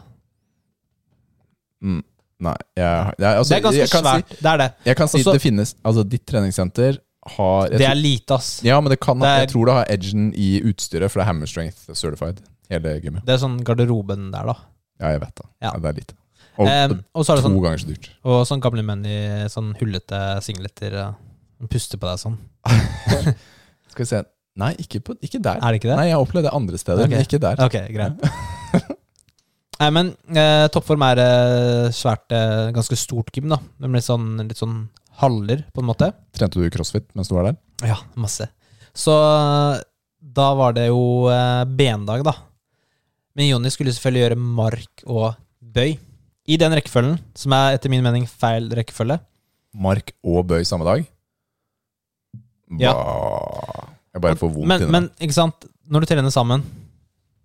Mm. Nei, jeg, jeg, altså, det er ganske svært. Si, det er det. Jeg kan si Også- det finnes Altså, ditt treningssenter har Det er lite, ass. Ja, men det kan, det er- jeg tror det har edgen i utstyret, for det er Hammer Strength certified. Hele gymmet. Det er sånn garderoben der, da. Ja, jeg vet det. Ja. Det er lite. Og um, og så er det to sånn, ganger så dyrt. og sånn gamle menn i sånn hullete singleter. eh, Puster på deg sånn. Skal vi se Nei, ikke, på, ikke der. Er det ikke det? Nei, jeg har opplevd det andre steder, okay. men ikke der. Ok, greit. Nei, men eh, toppform er eh, svært, eh, ganske stort gym, da. Det litt sånn, litt sånn haller, på en måte. Trente du crossfit mens du var der? Ja, masse. Så da var det jo eh, bendag, da. Men Jonny skulle selvfølgelig gjøre mark og bøy. I den rekkefølgen, som er etter min mening feil rekkefølge. Mark og bøy samme dag? Ja. Jeg bare får vondt Men, det. men ikke sant, når du trener sammen,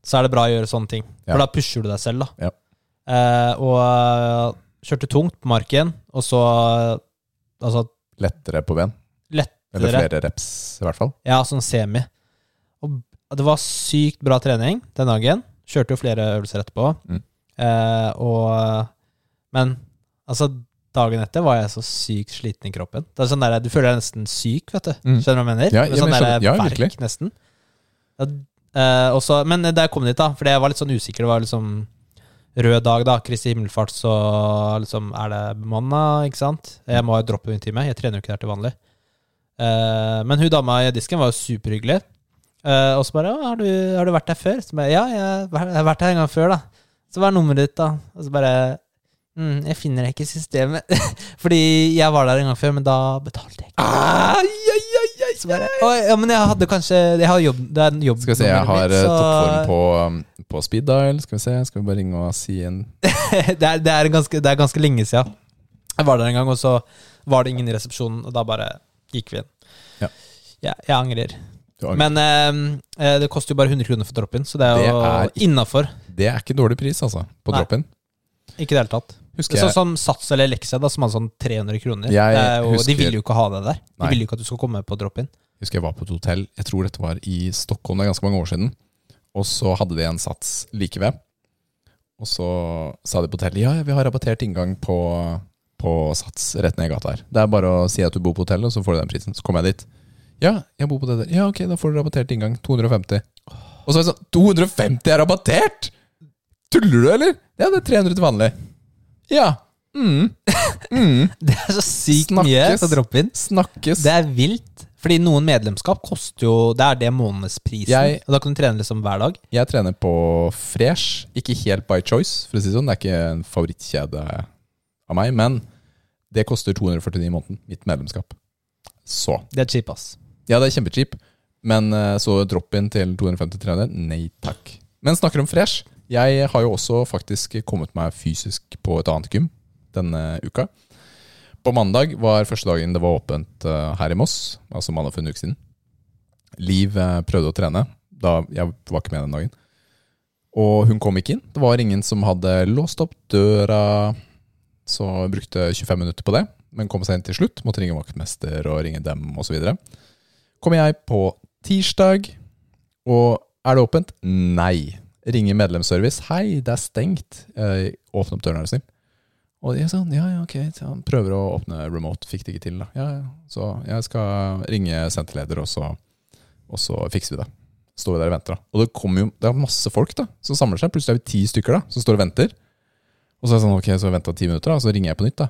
så er det bra å gjøre sånne ting. For da pusher du deg selv, da. Ja. Eh, og eh, kjørte tungt på marken, og så Altså Lettere på ben? Eller flere reps, i hvert fall. Ja, sånn semi. Og det var sykt bra trening den dagen. Kjørte jo flere øvelser etterpå. Mm. Eh, og Men altså, dagen etter var jeg så sykt sliten i kroppen. Det er sånn der, Du føler deg nesten syk, vet du. Mm. Skjønner du hva jeg mener? Ja, er sånn men der. Ja, verk, virkelig. nesten. Ja, eh, også, men da jeg kom dit, da, fordi jeg var litt sånn usikker, det var liksom rød dag, da. Kristi himmelfart, så liksom er det bemanna, ikke sant? Jeg må jo droppe en time. Jeg trener jo ikke der til vanlig. Uh, men hun dama i disken var jo superhyggelig. Uh, og så bare har du, 'Har du vært der før?' Så bare, ja, jeg har vært- her en gang før, da. Så hva er nummeret ditt, da? Og så bare mm, 'Jeg finner deg ikke i systemet'. Fordi jeg var der en gang før, men da betalte jeg ikke. Ai, Så bare, «Å, ja, men jeg hadde kanskje Jeg har jobb, Det er en jobb Skal vi se, jeg har mitt, eh, så- toppform på, um, på speed dial. Skal vi se, skal vi bare ringe og si en det, er, det, er ganske, det er ganske lenge siden. Jeg var der en gang, og så var det ingen i resepsjonen, og da bare gikk vi inn. Ja. Ja, jeg angrer. Angrer. Men eh, eh, det koster jo bare 100 kroner for drop-in, så det er Det jo er ikke- innafor. Det er ikke dårlig pris, altså, på drop-in. Ikke i det hele tatt. Husker Sånn som Sats eller Lexia, da, som hadde sånn 300 kroner. Jeg jo, husker- De ville jo ikke ha det der. De Nei. vil jo ikke at du skulle komme på drop-in. husker jeg var på et hotell, jeg tror dette var i Stockholm, det er ganske mange år siden. Og så hadde de en sats like ved. Og så sa de på hotellet ja, vi har rabattert inngang på, på sats rett ned i gata her. Det er bare å si at du bor på hotellet, og så får du den prisen. Så kommer jeg dit. Ja, jeg bor på det der. Ja, ok, da får du rabattert inngang. 250. Og så er det sånn 250 er rabattert! Tuller du, eller? Ja, det er 300 til vanlig. Ja. Mm. Mm. Det er så sykt mye Snakkes. droppe drop-in. Snakkes. Det er vilt. Fordi noen medlemskap koster jo Det er det månedsprisen. Jeg- og da kan du trene liksom hver dag. Jeg trener på Fresh, ikke helt by choice, for å si det sånn. Det er ikke en favorittkjede av meg, men det koster 249 i måneden, mitt medlemskap. Så. Det er cheap, ass. Ja, det er kjempecheap, men eh, så drop-in til 250-300? Nei takk. Men snakker om Fresh. Jeg har jo også faktisk kommet meg fysisk på et annet gym denne uka. På mandag var første dagen det var åpent eh, her i Moss, altså mandag for en uke siden. Liv eh, prøvde å trene. Da, jeg var ikke med den dagen. Og hun kom ikke inn. Det var ingen som hadde låst opp døra. Så jeg brukte 25 minutter på det, men kom seg inn til slutt. Måtte ringe vaktmester og ringe dem osv. Kommer jeg på tirsdag, og er det åpent? Nei. Ringer medlemsservice. 'Hei, det er stengt. Eh, åpne opp døren, er du snill.' Og de er sånn, ja, ja, ok. Så han prøver å åpne remote. Fikk det ikke til, da. Ja, ja. Så jeg skal ringe senterleder, og så, og så fikser vi det. Står vi der og venter, da. Og det kommer jo Det er masse folk da som samler seg. Plutselig er vi ti stykker da som står og venter. Og så er det sånn, ok, så venta ti minutter, da, så ringer jeg på nytt. da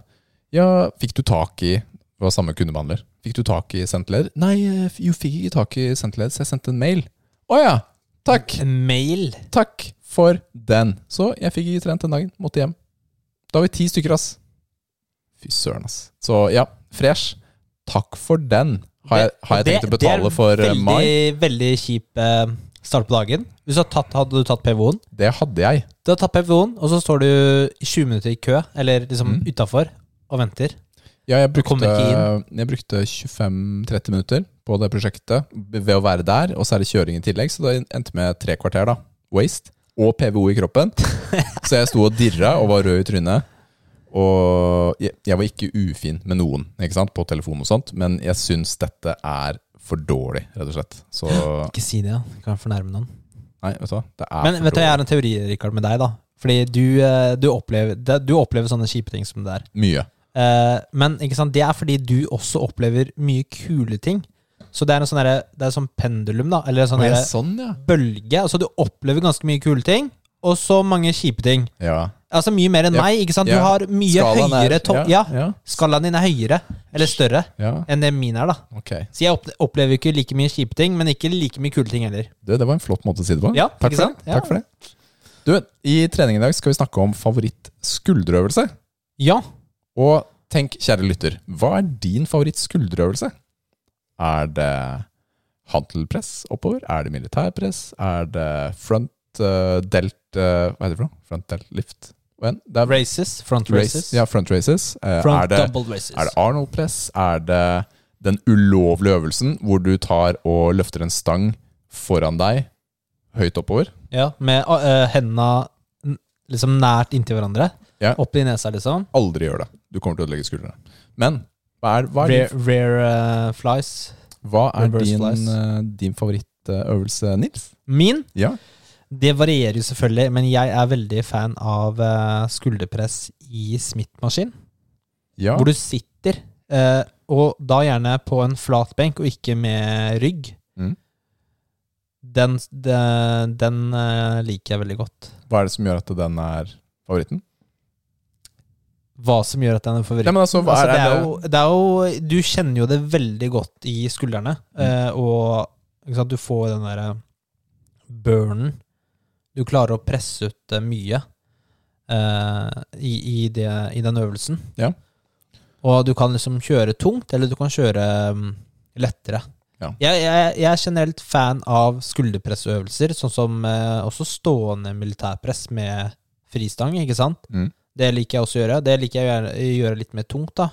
Ja, fikk du tak i Det var samme kundebehandler. Fikk du tak i senterleder? Nei, eh, jo, fikk ikke tak i senterleder, så jeg sendte en mail. Å ja! Takk! En mail. Takk for den. Så jeg fikk ikke trent den dagen. Måtte hjem. Da har vi ti stykker, ass. Fy søren, ass. Så ja, fresh. Takk for den. Har jeg, har jeg Det- tenkt å betale det er for eh, veldig, mai? Veldig kjip eh, start på dagen. Hvis du hadde, tatt, hadde du tatt PVO-en? Det hadde jeg. Du har tatt PVO-en, og så står du 20 minutter i kø, eller liksom Mm. utafor, og venter. Ja, jeg brukte, jeg brukte 25-30 minutter på det prosjektet ved å være der, og så er det kjøring i tillegg, så det endte med tre kvarter, da. Waste. Og PVO i kroppen. så jeg sto og dirra og var rød i trynet. Og jeg, jeg var ikke ufin med noen ikke sant, på telefon og sånt, men jeg syns dette er for dårlig, rett og slett. Så Ikke si det, da. Du kan fornærme noen. Nei, vet du hva. Det er Men vet du, jeg har en teori, Rikard, med deg, da. Fordi du, eh, du, opplever, du opplever sånne kjipe ting som det der. Mye. Eh, men ikke sant, det er fordi du også opplever mye kule ting. Så det er en sånn det er sånn pendulum, da. Eller en sånn Å, ja, derre sånn, ja. bølge. Altså, du opplever ganske mye kule ting, og så mange kjipe ting. ja. Altså mye mer enn Ja. meg. ikke sant? Du Ja. har mye Skalaen er- høyere topp. ja, Ja, ja. skalaen din er høyere, eller større, ja. enn det min er, da. Ok. Så jeg opp- opplever ikke like mye kjipe ting, men ikke like mye kule ting heller. Du, det var en flott måte å si det på. Ja, Takk ikke for sant? det. Ja. Takk for det. Du, I treningen i dag skal vi snakke om favoritt skulderøvelse. Ja. Og tenk, kjære lytter, hva er din favoritt skulderøvelse? Er det hantelpress oppover? Er det militærpress? Er det front uh, delt uh, Hva heter det for noe? Front delt lift? Races. Front race, races. ja, front races. Uh, Front er, det, double races. er det Arnold-press? Er det den ulovlige øvelsen hvor du tar og løfter en stang foran deg høyt oppover? Ja, med uh, hendene liksom nært inntil hverandre. Ja. Opp i nesa, liksom. Aldri gjør det. Du kommer til å ødelegge skuldrene. Men hva er, hva er Rare, rare uh, flies. Hva er din, eh, din favorittøvelse, Nils? Min, Ja. det varierer jo selvfølgelig, men jeg er veldig fan av uh, skulderpress i Smith-maskin. ja. Hvor du sitter, og da gjerne på en flat benk, og ikke med rygg. Mm. Den, de, den liker jeg veldig godt. Hva er det som gjør at den er favoritten? Hva som gjør at den er favoritt? Nei, men altså, Altså, det, er er det, jo, det er jo Du kjenner jo det veldig godt i skuldrene, Mm. eh, og sant, du får den derre burnen. Du klarer å presse ut eh, mye eh, i, i, det, i den øvelsen. Ja. Og du kan liksom kjøre tungt, eller du kan kjøre um, lettere. Ja. Jeg, jeg, jeg er generelt fan av skulderpressøvelser, sånn som eh, også stående militærpress med fristang, ikke sant? Mm. Det liker jeg også å gjøre. Det liker jeg å gjøre, litt mer tungt, da.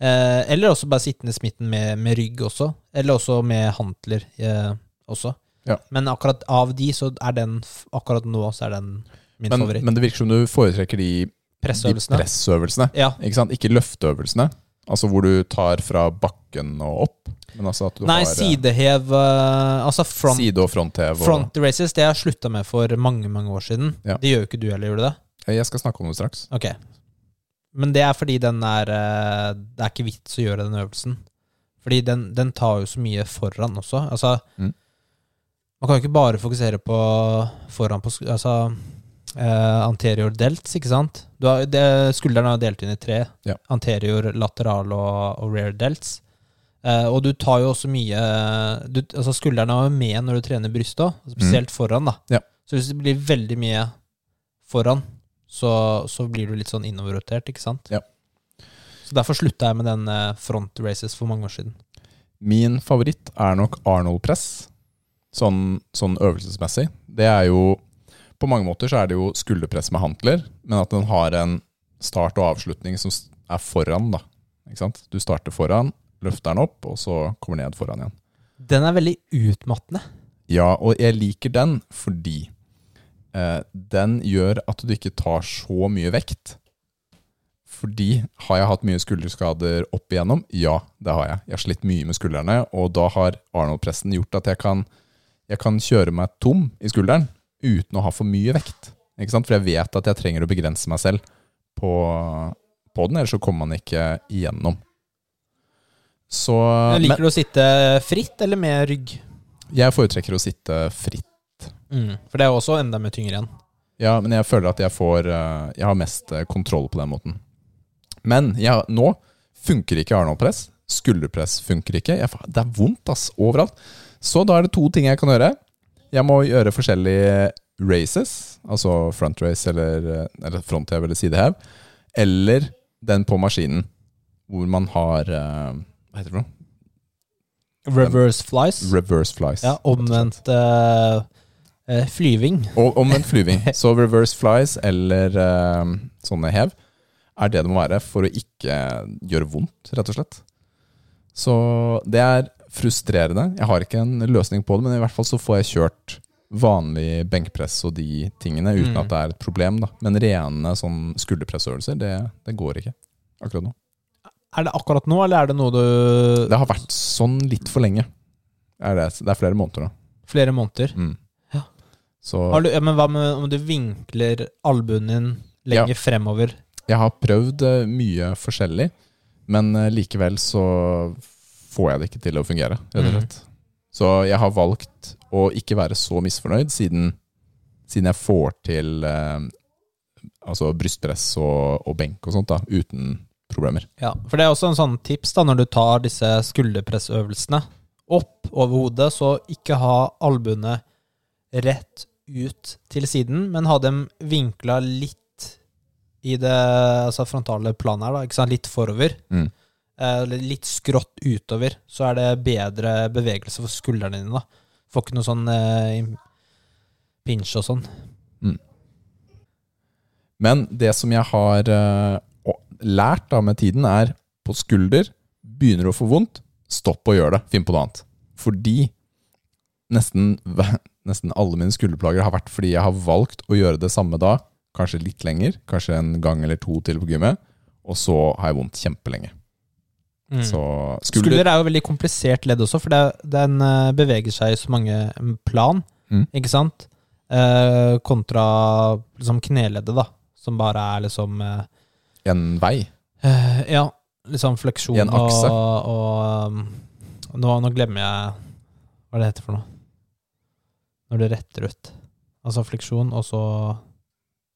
Eh, eller også bare sittende smitten med, med rygg også. Eller også med hantler eh, også. Ja. Men akkurat av de, så er den Akkurat nå så er den min men, favoritt. men det virker som du foretrekker de, de Pressøvelsene. pressøvelsene. Ja. Ikke sant? Ikke løfteøvelsene. Altså hvor du tar fra bakken og opp. Men altså Nei, har eh, sidehev eh, Altså front, side- og fronthev. Og, front races, det har jeg slutta med for mange, mange år siden. Ja. Det gjør jo ikke du heller, gjør du det? Jeg skal snakke om det straks. Ok. Men det er fordi den er eh, Det er ikke vits å gjøre den øvelsen. Fordi den, den tar jo så mye foran også. Altså Mm. Man kan jo ikke bare fokusere på foran på Altså eh, anterior delts, ikke sant? Du har, det, skulderen er jo delt inn i tre. Ja. Anterior, lateral og, og rear delts. Eh, og du tar jo også mye du, altså Skulderen er jo med når du trener brystet òg, spesielt foran. da Mm. Ja. Så hvis det blir veldig mye foran, så, så blir du litt sånn innoverrotert, ikke sant? Ja. Så derfor slutta jeg med den eh, front races for mange år siden. Min favoritt er nok Arnold press. Sånn, sånn øvelsesmessig. Det er jo På mange måter så er det jo skulderpress med hantler, men at den har en start og avslutning som er foran, da. Ikke sant? Du starter foran, løfter den opp, og så kommer ned foran igjen. Den er veldig utmattende. Ja, og jeg liker den fordi den gjør at du ikke tar så mye vekt. Fordi har jeg hatt mye skulderskader opp igjennom? Ja, det har jeg. Jeg har slitt mye med skuldrene, og da har Arnold-pressen gjort at jeg kan, jeg kan kjøre meg tom i skulderen. uten å ha for mye vekt. Ikke sant? For jeg vet at jeg trenger å begrense meg selv på, på den, ellers så kommer man ikke igjennom. Så Liker men, du å sitte fritt eller med rygg? jeg foretrekker å sitte fritt. For det er jo også enda mer tyngre igjen. Ja, men jeg føler at jeg får eh, Jeg har mest eh, kontroll på den måten. Men jeg, nå funker ikke Arnold-press. Skulderpress funker ikke. Jeg, det er vondt ass, overalt. Så da er det to ting jeg kan gjøre. Jeg må gjøre forskjellige races, altså front race eller, eh, eller fronthev eller sidehev. Eller den på maskinen, hvor man har Hva heter det for noe? Reverse flies. Reverse flies. Ja, omvendt eh, flyving. Og omvendt flyving. Så reverse flies eller uh, sånne hev er det det må være for å ikke gjøre vondt, rett og slett. Så det er frustrerende. Jeg har ikke en løsning på det, men i hvert fall så får jeg kjørt vanlig benkpress og de tingene uten Mm. at det er et problem. da. Men rene sånn skulderpressøvelser, det, det går ikke akkurat nå. Er det akkurat nå, eller er det noe du Det har vært sånn litt for lenge. Er det, det er flere måneder nå. Flere måneder? Mm. Ja. Så Har du, ja, men hva med om du vinkler albuen din lenger fremover? Jeg har prøvd eh, mye forskjellig, men eh, likevel så får jeg det ikke til å fungere, rett og slett. Mm. Så jeg har valgt å ikke være så misfornøyd, siden, siden jeg får til eh, altså brystpress og, og benk og sånt da, uten problemer. Ja, for det er også en sånn tips da, når du tar disse skulderpressøvelsene opp over hodet, så ikke ha albuene rett ut til siden, men ha dem vinkla litt i det altså frontale planet her, da, ikke sant? litt forover. Mm. Eh, litt skrått utover, så er det bedre bevegelse for skuldrene dine. da. Får ikke noe sånn eh, pinch og sånn. Men det som jeg har eh, lært da med tiden, er på skulder begynner du å få vondt, stopp å gjøre det. Finn på noe annet. Fordi nesten, nesten alle mine skulderplager har vært fordi jeg har valgt å gjøre det samme da, kanskje litt lenger, kanskje en gang eller to til på gymmet, og så har jeg vondt kjempelenge. Mm. Så Skulder skulder, er jo veldig komplisert ledd også, for det, den eh, beveger seg i så mange mm, plan, Mm. ikke sant? Eh, kontra liksom kneleddet, da, som bare er liksom eh, en vei. eh, Ja, liksom fleksjon I en akse. og, og um, nå, nå glemmer jeg hva det heter for noe. Når det retter ut. Altså fleksjon, og så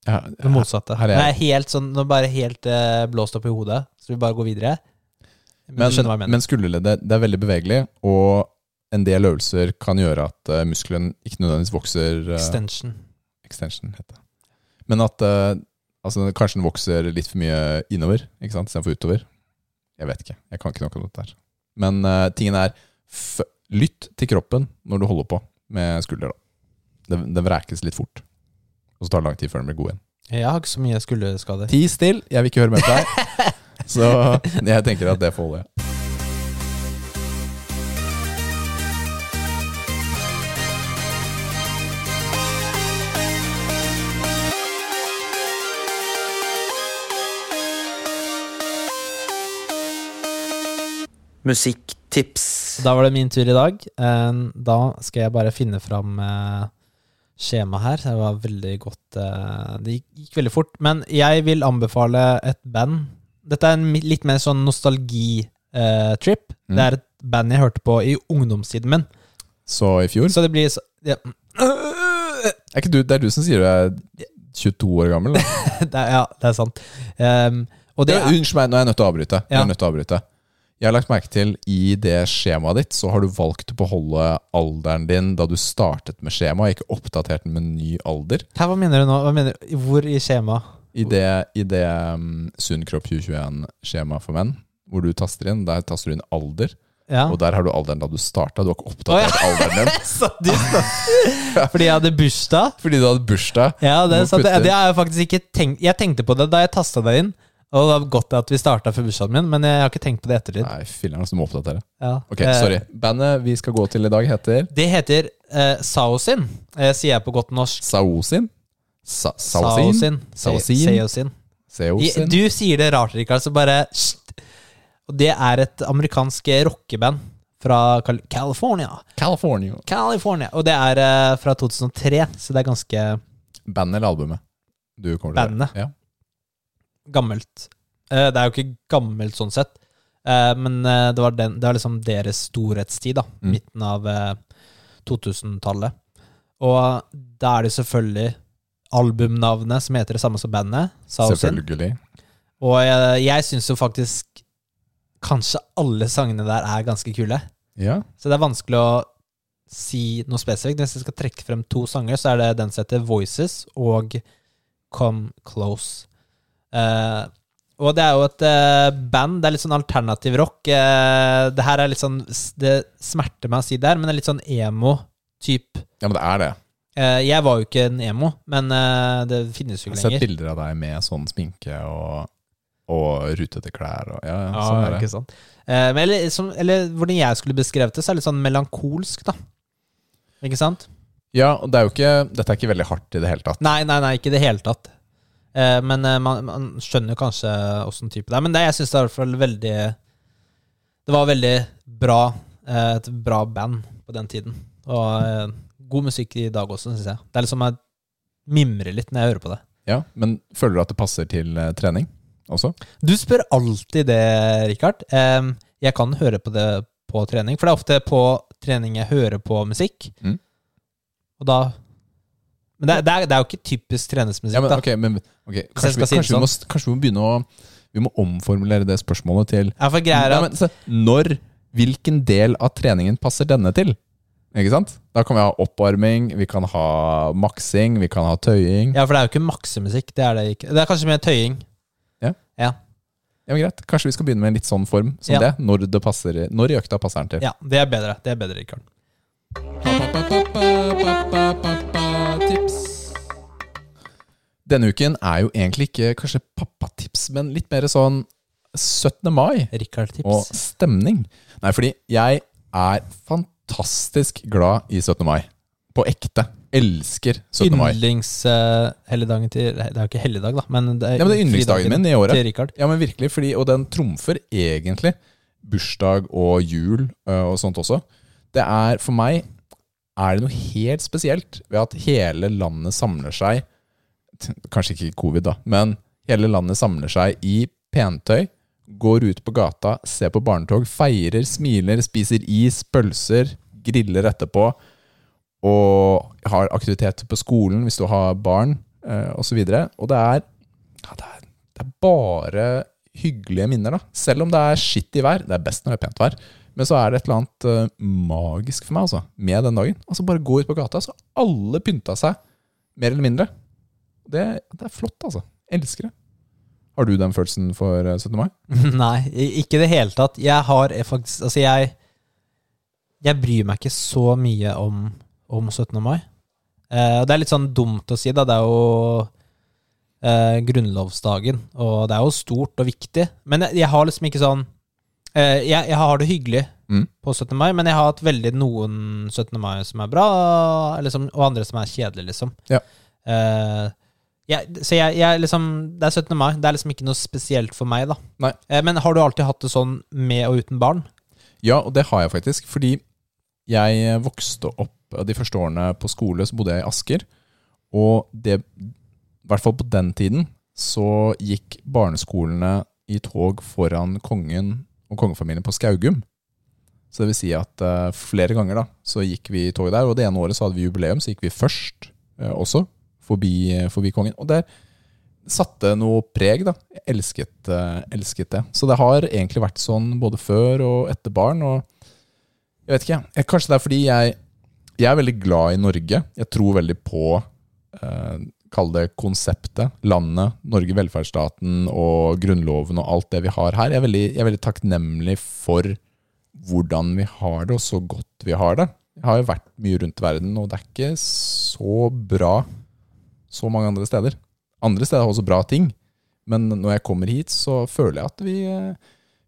Ja, det motsatte. her er jeg- helt sånn, nå bare helt eh, blåst opp i hodet, så vi bare går videre. Men, Men, skjønner hva jeg mener. men skulderleddet det er veldig bevegelig, og en del øvelser kan gjøre at uh, muskelen ikke nødvendigvis vokser uh, Extension. Extension heter det. Men at uh, altså, kanskje den vokser litt for mye innover ikke sant, istedenfor utover. Jeg vet ikke. Jeg kan ikke noe om dette her. Men uh, tingen er lytt til kroppen når du holder på med skulder. da. Det, det vrekes litt fort. Og så tar det lang tid før den blir god igjen. Jeg har ikke så mye skulderskader. Ti still, jeg vil ikke høre mer på deg. Så jeg tenker at det får holde. Musikktips. Da var det min tur i dag. Eh, Da skal jeg bare finne fram eh, skjemaet her. Det var veldig godt eh, Det gikk, veldig fort. Men jeg vil anbefale et band. Dette er en litt mer sånn nostalgi-trip. Mm. Det er et band jeg hørte på i ungdomstiden min. Så i fjor Så det blir så ja. er du, Det er du som sier du er 22 år gammel? Det er, Ja, det er sant. Um, og det Ja, Unnskyld meg, nå er jeg nødt til å avbryte. Jeg Ja. nødt til å avbryte. Jeg har lagt merke til I det skjemaet ditt Så har du valgt å beholde alderen din da du startet med skjemaet, ikke oppdatert den med ny alder. Hæ, hva mener du nå? Mener du? Hvor i skjemaet? I det, i det um, Sunn kropp 2021-skjemaet for menn, hvor du taster inn, der taster du inn alder. Ja. Og der har du alderen da du starta. Du har ikke oppdatert alderen din Så da. Fordi jeg hadde bursdag. fordi du hadde bursdag. Ja, det, er det, det har jeg faktisk ikke tenkt Jeg tenkte på det da jeg tasta det inn. Og det var godt at vi starta før bursdagen min, men jeg har ikke tenkt på det ettertid. Nei, filler'n, så du må oppdatere. Ja. Ok, Eh, sorry. Bandet vi skal gå til i dag, heter Det heter eh, Saosin, eh, sier jeg på godt norsk. Saosin. Sa Saosin? Saosin? Saosin. Saosin. Du sier det rart, Rikard, så bare. Og det er et amerikansk rockeband Fra Cal California. California. California. Og det er eh, fra 2003, så det er ganske Bandet eller albumet? Du kommer til Bandet. Ja. Gammelt. Eh, det er jo ikke gammelt sånn sett, eh, men eh, det, var den, det var liksom deres storhetstid, da. Mm. Midten av eh, 2000-tallet. Og da er det selvfølgelig albumnavnet som heter det samme som bandet. Selvfølgelig. Og jeg, jeg syns jo faktisk kanskje alle sangene der er ganske kule. Ja. Så det er vanskelig å si noe spesifikt. Hvis jeg skal trekke frem to sanger, så er det den som heter Voices og Come Close. Eh, og det er jo et uh, band. Det er litt sånn alternativ rock. Uh, det her er litt sånn Det smerter meg å si det her, men det er litt sånn emo-type. ja, men det er det. Uh, jeg var jo ikke en emo, men det finnes jo ikke lenger. Jeg har sett lenger. bilder av deg med sånn sminke og, og rutete klær. Og, ja, ja, Ja, sånn er det. ikke sant. Men eller, som, eller hvordan jeg skulle beskrevet det, så er det litt sånn melankolsk, da. Ikke sant? Ja, og det er jo ikke, dette er ikke veldig hardt i det hele tatt. Nei, nei, nei, ikke i det hele tatt. Eh, men eh, man, man skjønner kanskje åssen type det er. Men det, jeg syns det er i hvert fall veldig Det var veldig bra. eh, et bra band på den tiden. Og god musikk i dag også, syns jeg. Det er liksom jeg mimrer litt når jeg hører på det. Ja, Men føler du at det passer til trening også? Du spør alltid det, Richard. Eh, jeg kan høre på det på trening, for det er ofte på trening jeg hører på musikk. Mm. Og da Men det, det, er, det er jo ikke typisk treningsmusikk, Ja, men, okay, men ok, kanskje, vi, si kanskje, vi må, kanskje vi må begynne å Vi må omformulere det spørsmålet til Ja, for greier er men, så, Når Hvilken del av treningen passer denne til? Ikke sant? Da kan vi ha opparming, vi kan ha maksing, vi kan ha tøying. Ja, for det er jo ikke maksemusikk. Det er det ikke. Det er kanskje mer tøying. Ja. Ja, Ja, men greit. Kanskje vi skal begynne med en litt sånn form som Ja. det? Når, det passer, når i økta passer den til. ja det er bedre. Det er bedre, Richard. Tips. Denne uken er jo egentlig ikke kanskje pappatips, men litt mer sånn 17. mai og stemning. Nei, fordi jeg er fantastisk glad i 17. mai. På ekte. Elsker 17. mai. Yndlingshelligdagen til Det er jo ikke helligdag, da, men det er, Ja, men det er yndlingsdagen min i året. Til. Ja, men virkelig, fordi, og den trumfer egentlig bursdag og jul uh, og sånt også. Det er, for meg, er det noe helt spesielt ved at hele landet samler seg Kanskje ikke covid, da, men hele landet samler seg i pentøy, går ut på gata, ser på barnetog, feirer, smiler, spiser is, pølser, griller etterpå, og har aktiviteter på skolen hvis du har barn, osv. og så videre. Og det er, ja, det er det er bare hyggelige minner, da. Selv om det er skittig vær. Det er best når det er pent vær. Men så er det et eller annet eh, magisk for meg altså, med den dagen. Altså Bare gå ut på gata, så alle pynta seg, mer eller mindre. Det, det er flott, altså. Elsker det. Har du den følelsen for eh, 17. mai? Nei, ikke i det hele tatt. Jeg har faktisk Altså, jeg Jeg bryr meg ikke så mye om, om 17. mai. Eh, det er litt sånn dumt å si, da. Det er jo eh, grunnlovsdagen, og det er jo stort og viktig. Men jeg, jeg har liksom ikke sånn eh, jeg, jeg har det hyggelig Mm. på 17. mai, men jeg har hatt veldig noen 17. mai som er bra, eller som, og andre som er kjedelige, liksom. Ja. Uh, jeg, så jeg, jeg liksom Det er 17. mai. Det er liksom ikke noe spesielt for meg, da. Eh, men har du alltid hatt det sånn med og uten barn? Ja, og det har jeg faktisk. Fordi jeg eh, vokste opp de første årene på skole, så bodde jeg i Asker. Og det, i hvert fall på den tiden, så gikk barneskolene i tog foran kongen og kongefamilien på Skaugum. Så det vil si at uh, flere ganger da, så gikk vi i toget der, og det ene året så hadde vi jubileum, så gikk vi først uh, også, forbi, forbi kongen. Og der satte noe preg, da. Jeg elsket, uh, elsket det. Så det har egentlig vært sånn både før og etter barn, og jeg vet ikke, jeg, kanskje det er fordi jeg, jeg er veldig glad i Norge. Jeg tror veldig på eh, Kall det konseptet. Landet, Norge, velferdsstaten og grunnloven og alt det vi har her. Jeg er veldig, jeg er veldig takknemlig for hvordan vi har det, og så godt vi har det. Jeg har jo vært mye rundt i verden, og det er ikke så bra så mange andre steder. Andre steder har også bra ting, men når jeg kommer hit, så føler jeg at vi,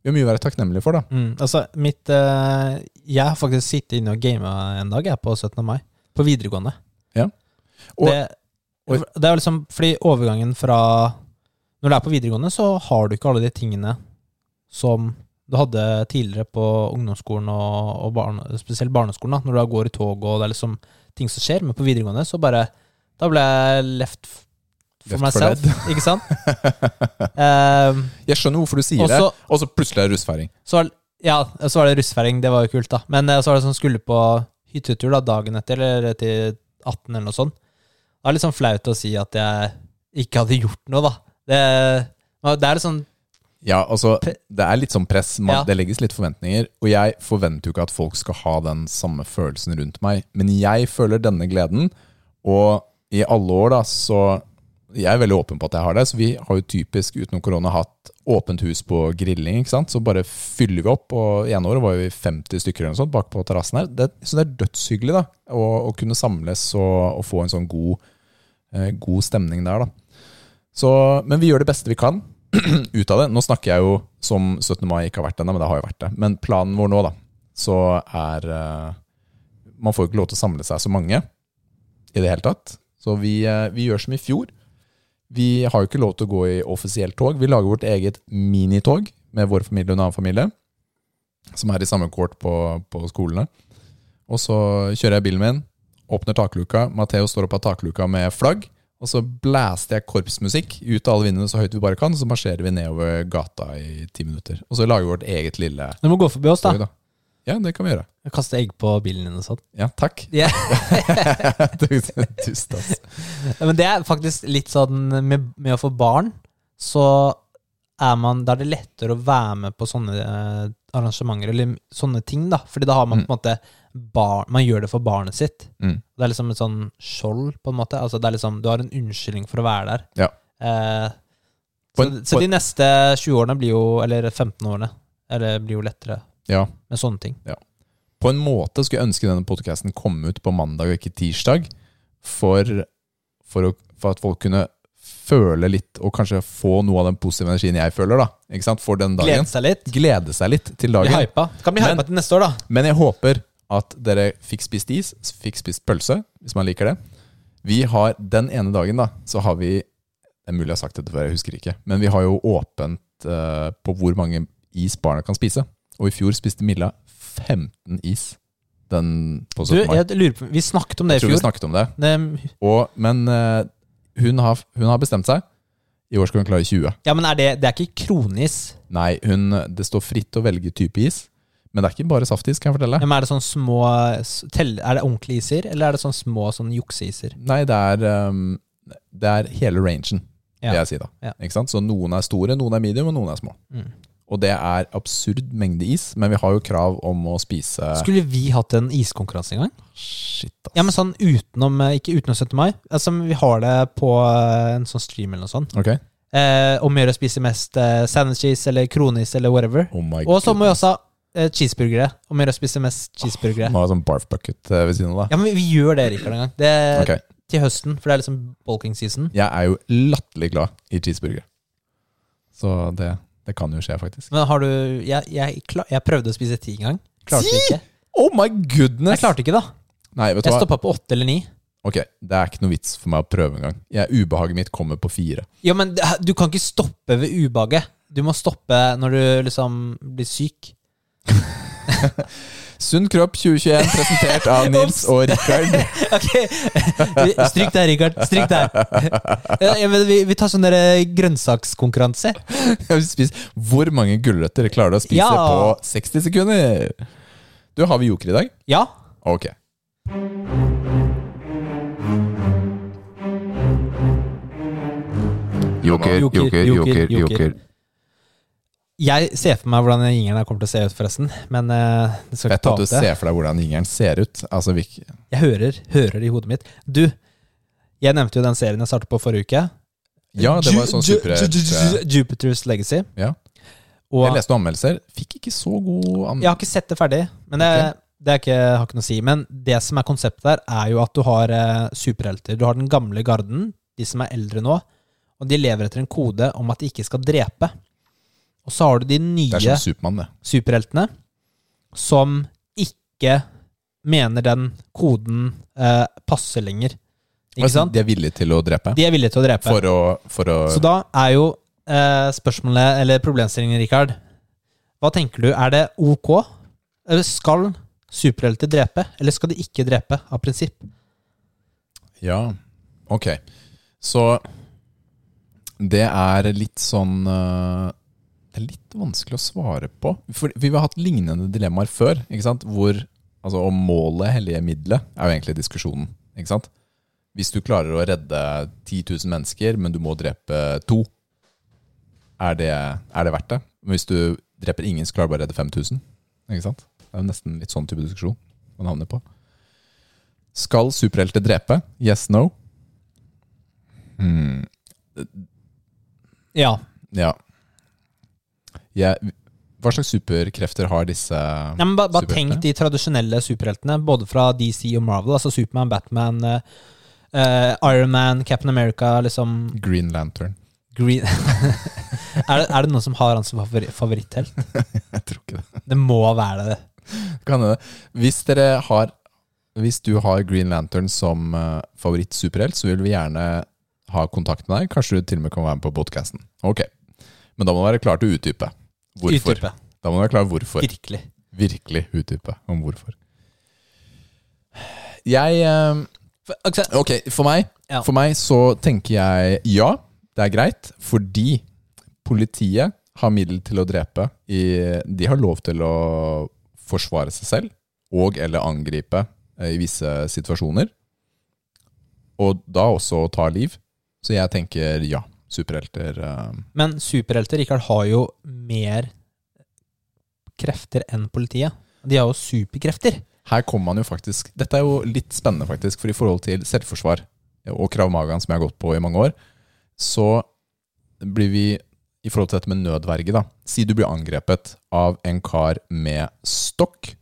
vi har mye å være takknemlige for. da. Mm, altså, mitt eh, Jeg har faktisk sittet inne og gama en dag, jeg, på 17. mai. På videregående. Ja. Og- det, og- det er jo liksom fordi overgangen fra Når du er på videregående, så har du ikke alle de tingene som du hadde tidligere på ungdomsskolen og, og barne, spesielt barneskolen, da, når du går i tog og det er liksom ting som skjer, men på videregående så bare Da ble jeg left for Left for ikke sant? Eh, Jeg skjønner hvorfor du sier også, det, og så plutselig er det russfeiring. ja, så var det russfeiring, det var jo kult, da. Men eh, så var det sånn skulle på hyttetur da, dagen etter, eller til 18 eller noe sånt. Det er litt sånn flaut å si at jeg ikke hadde gjort noe, da. Det, det er litt sånn Ja, altså, det er litt sånn press. Man, Ja. Det legges litt forventninger. Og jeg forventer jo ikke at folk skal ha den samme følelsen rundt meg. Men jeg føler denne gleden, og i alle år, da, så Jeg er veldig åpen på at jeg har det. Så vi har jo typisk utenom korona hatt åpent hus på grilling. ikke sant? Så bare fyller vi opp. Og ene året var vi 50 stykker eller noe sånt bak på terrassen her. Det, så det er dødshyggelig da, å, å kunne samles og, og få en sånn god, god stemning der. da. Så, men vi gjør det beste vi kan ut av det. Nå snakker jeg jo som 17. mai ikke har vært ennå, men det har jo vært det. Men planen vår nå, da, så er eh, Man får jo ikke lov til å samle seg så mange i det hele tatt. Så vi, eh, vi gjør som i fjor. Vi har jo ikke lov til å gå i offisielt tog. Vi lager vårt eget minitog med vår familie og en annen familie, som er i samme kort på, på skolene. Og så kjører jeg bilen min, åpner takluka. Matheo står opp av takluka med flagg. Og så blæster jeg korpsmusikk ut av alle vinduene så høyt vi bare kan, så marsjerer vi nedover gata i ti minutter. Og så lager vi vårt eget lille Du må gå forbi oss, da. da. Ja, det kan vi gjøre. Kaste egg på bilen din og sånn. Ja, takk. Yeah. Dust, ass. Ja, Men det er faktisk litt sånn med, med å få barn, så er man, da er det lettere å være med på sånne eh, arrangementer, eller sånne ting, da. Fordi da har man Mm. på en måte barn, Man gjør det for barnet sitt. Mm. Det er liksom et sånn skjold, på en måte. Altså det er liksom, du har en unnskyldning for å være der. Ja. Eh, så, en- så de neste 20 årene blir jo, eller 15 årene, eller blir jo lettere Ja. med sånne ting. På en måte skulle jeg ønske denne podcasten kom ut på mandag og ikke tirsdag, for, for, å, for at folk kunne føle litt, og kanskje få noe av den positive energien jeg føler, da. Ikke sant? For den dagen. Glede seg litt. Glede seg litt til Bli dagen. hypa. Kan bli hypa til neste år, da. Men jeg håper at dere fikk spist is, fikk spist pølse, hvis man liker det. Vi har den ene dagen, da, så har vi Det er mulig jeg har sagt dette før, jeg husker ikke. Men vi har jo åpent uh, på hvor mange is barna kan spise. Og i fjor spiste Milla 15 is den på Du, 17. mai. jeg lurer på, vi snakket om det i fjor. Jeg tror vi snakket om det. Det, Og, men uh, hun, har, hun har bestemt seg. I år skal hun klare 20. ja, men er det, det er ikke kronis? Nei, hun, det står fritt å velge type is. Men det er ikke bare saftis, kan jeg fortelle. Men er det sånn små tell, Er det ordentlige iser, eller er det sånn små sånn jukseiser? Nei, det er, um, det er hele rangen, vil jeg si da. Ja. Ikke sant? Så noen er store, noen er medium, og noen er små. Mm. Og det er absurd mengde is, men vi har jo krav om å spise Skulle vi hatt en iskonkurranse en gang? Shit, ass. Ja, men sånn utenom eh, Ikke utenom 17. mai. Altså, vi har det på eh, en sånn stream eller noe sånt. Ok. Eh, om å gjøre å spise mest eh, sandwich cheese eller kronis eller whatever. Oh my Og så må vi også ha cheeseburgere. Om gjøre å spise mest cheeseburgere. Må ha sånn barf bucket eh, ved siden av, da. Ja, men vi gjør det, Rikard, en gang. Det er Ok. Til høsten, for det er liksom bulking season. Jeg er jo latterlig glad i cheeseburger. Så det, det kan jo skje, faktisk. Men har du Jeg, jeg, jeg prøvde å spise ti en gang. Klarte Ti? ikke. Oh my goodness! Jeg klarte ikke, da. Nei, vet du Jeg stoppa på åtte eller ni. Ok, det er ikke noe vits for meg å prøve engang. Ubehaget mitt kommer på fire. Ja, men du kan ikke stoppe ved ubehaget. Du må stoppe når du liksom blir syk. Sunn kropp 2021, presentert av Nils og Rikard. okay. Stryk der, Rikard. Stryk der. Ja, vi, vi tar sånn der grønnsakskonkurranse. Jeg vil spise- Hvor mange gulrøtter klarer du å spise Ja. på 60 sekunder? Du, Har vi joker i dag? Ja. Ok. Joker, Joker, joker, joker, joker, joker. joker. Jeg ser for meg hvordan jingeren her kommer til å se ut, forresten. Men eh, det skal Fett ikke ta at du det. ser for deg hvordan jingeren ser ut. Altså, Jeg hører, hører det i hodet mitt. Du, jeg nevnte jo den serien jeg startet på forrige uke. ja, det var sånn super superhelt Jupiter's Legacy. Ja. Jeg leste anmeldelser. Fikk ikke så god anmeldelse. jeg har ikke sett det ferdig, men det, det er ikke, har ikke noe å si. Men det som er konseptet der, er jo at du har eh, superhelter. Du har den gamle garden, de som er eldre nå, og de lever etter en kode om at de ikke skal drepe. Og så har du de nye som superheltene som ikke mener den koden eh, passer lenger. Ikke Altså, sant? De er villige til å drepe. De er villige til å drepe. For å, for å Så da er jo eh, spørsmålet, eller problemstillingen, Rikard Hva tenker du? Er det ok? Eller skal superhelter drepe, eller skal de ikke drepe, av prinsipp? Ja, ok. Så det er litt sånn øh, Det er litt vanskelig å svare på. For vi har hatt lignende dilemmaer før. ikke sant? Hvor, altså Om målet hellige middelet er jo egentlig diskusjonen. ikke sant? Hvis du klarer å redde 10 000 mennesker, men du må drepe to, er det, er det verdt det? Men hvis du dreper ingen, så klarer du bare å redde 5000. Ikke sant? Det er jo nesten litt sånn type diskusjon man havner på. Skal superhelter drepe? Yes, no? Hmm. Ja. Ja. Jeg- hva slags superkrefter har disse Nei, men ba, Bare superheltene? tenk de tradisjonelle superheltene, både fra DC og Marvel. Altså Superman, Batman, uh, Iron Man, Captain America, liksom Green Lantern. Green er, det, er det noen som har han som favori favoritthelt? Jeg tror ikke det. Det må være det. Kan det. Hvis dere har Hvis du har Green Lantern som uh, favoritt-superhelt, så vil vi gjerne ha kontakt med deg. Kanskje du til og med kan være med på podkasten. Ok. Men da må du være klar til å utdype. Hvorfor? Utdype. Da må du være klar hvorfor. Virkelig. Virkelig utdype om hvorfor. Jeg eh, altså, Ok, for meg, Ja. for meg så tenker jeg ja, det er greit, fordi politiet har middel til å drepe. I, de har lov til å forsvare seg selv og eller angripe eh, i visse situasjoner. Og da også ta liv. Så jeg tenker ja, superhelter eh, men superhelter Rikard, har jo mer krefter enn politiet. De har jo superkrefter. Her kommer man jo faktisk Dette er jo litt spennende, faktisk. For i forhold til selvforsvar og Krav Magaen, som jeg har gått på i mange år, så blir vi i forhold til dette med nødverge, da. Si du blir angrepet av en kar med stokk.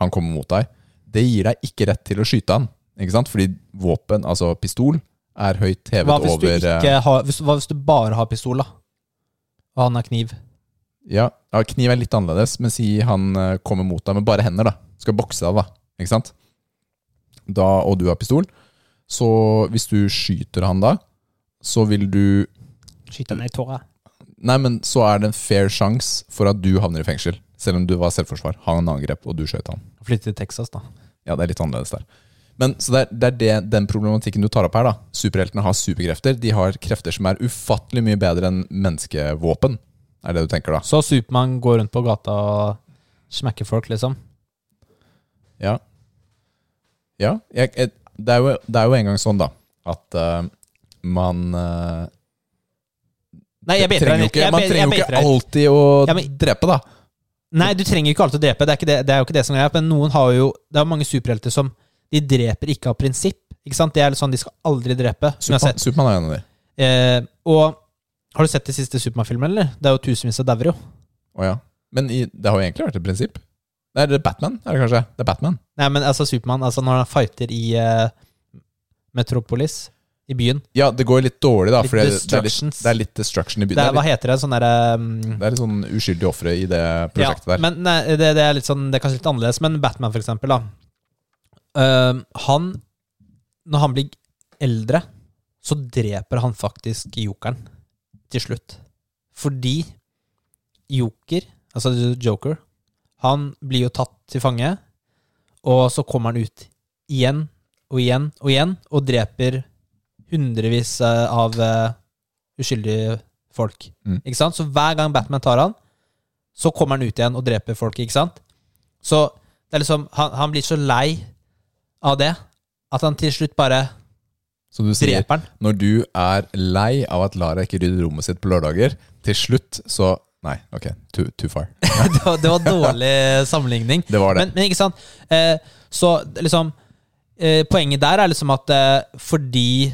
Han kommer mot deg. Det gir deg ikke rett til å skyte han. Ikke sant? Fordi våpen, altså pistol, er høyt hevet Hva hvis, over eh, ikke har, hvis, hva hvis du bare har pistol, da? Og han har kniv? ja, ja, kniv er litt annerledes, men si han eh, kommer mot deg med bare hender, da. Skal bokse deg, da. Ikke sant? Da, og du har pistol. Så hvis du skyter han da, så vil du Skyte ned i tåret. Nei, men så er det en fair sjanse for at du havner i fengsel. Selv om du var selvforsvar. Han angrep, og du skjøt han. Flytte til Texas, da. Ja, det er litt annerledes der. Men så det er, det er det, den problematikken du tar opp her. da Superheltene har superkrefter. De har krefter som er ufattelig mye bedre enn menneskevåpen. Er det du tenker, da? Så Supermann går rundt på gata og smekker folk, liksom? Ja. Ja. Jeg, jeg, det, er jo, det er jo engang sånn, da, at uh, man uh, Nei, jeg beter deg. ikke, Man trenger jo ikke alltid å Ja, men- drepe, da. Nei, du trenger ikke alltid å drepe. Det er, det, det er jo ikke det som er. Men noen har jo Det er mange superhelter som De dreper ikke av prinsipp. Ikke sant? Det er sånn, De skal aldri drepe. Supermann, Supermann er en av de. Eh, og har du sett de siste Supermann-filmene, eller? Det er jo tusenvis av dauer, jo. Oh, ja. Men i, det har jo egentlig vært et prinsipp. Nei, det er Batman, er det kanskje? Det er Batman. Nei, men altså Supermann altså Når han fighter i eh, Metropolis, i byen Ja, det går litt dårlig, da. Litt For det, det, er litt, det er litt destruction i byen. det er, Hva heter det? Sånn derre um, det er litt sånn uskyldige ofre i det prosjektet ja, der. Men nei, det, det er litt sånn Det er kanskje litt annerledes, men Batman, for eksempel, da. Ehm, han Når han blir eldre, så dreper han faktisk jokeren til slutt. Fordi joker, altså joker, han blir jo tatt til fange, og så kommer han ut igjen og igjen og igjen og dreper hundrevis av eh, uskyldige folk. Mm. Ikke sant? Så hver gang Batman tar han, så kommer han ut igjen og dreper folk, ikke sant? Så det er liksom Han, han blir så lei av det at han til slutt bare som du sier, dreper han. når du er lei av at Lara ikke rydder rommet sitt på lørdager, til slutt så Nei, ok, too, too far. det, var, det var dårlig sammenligning. Det var det. Men, men ikke sant? Eh, så liksom eh, Poenget der er liksom at eh, fordi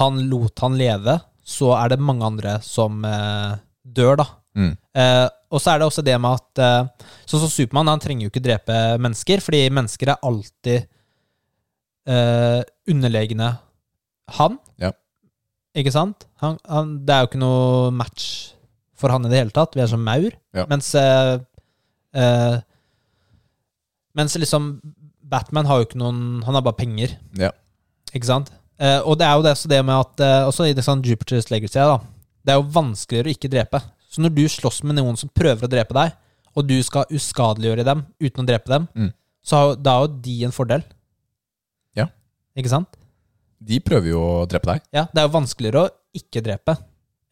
han lot han leve, så er det mange andre som eh, dør, da. Mm. Eh, og så er det også det med at eh, Sånn som Supermann, han trenger jo ikke drepe mennesker, fordi mennesker er alltid eh, underlegne han. Ja. Ikke sant? Han, han, det er jo ikke noe match for han i det hele tatt. Vi er som maur. Ja. Mens eh, eh, Mens liksom Batman har jo ikke noen Han har bare penger. Ja. Ikke sant? Eh, og det er jo det, så det med at eh, Også i det sånn Jupiter's Legacy, da. Det er jo vanskeligere å ikke drepe. Så når du slåss med noen som prøver å drepe deg, og du skal uskadeliggjøre dem uten å drepe dem, Mm. så har, da er jo de en fordel. Ikke sant? De prøver jo å drepe deg. Ja, Det er jo vanskeligere å ikke drepe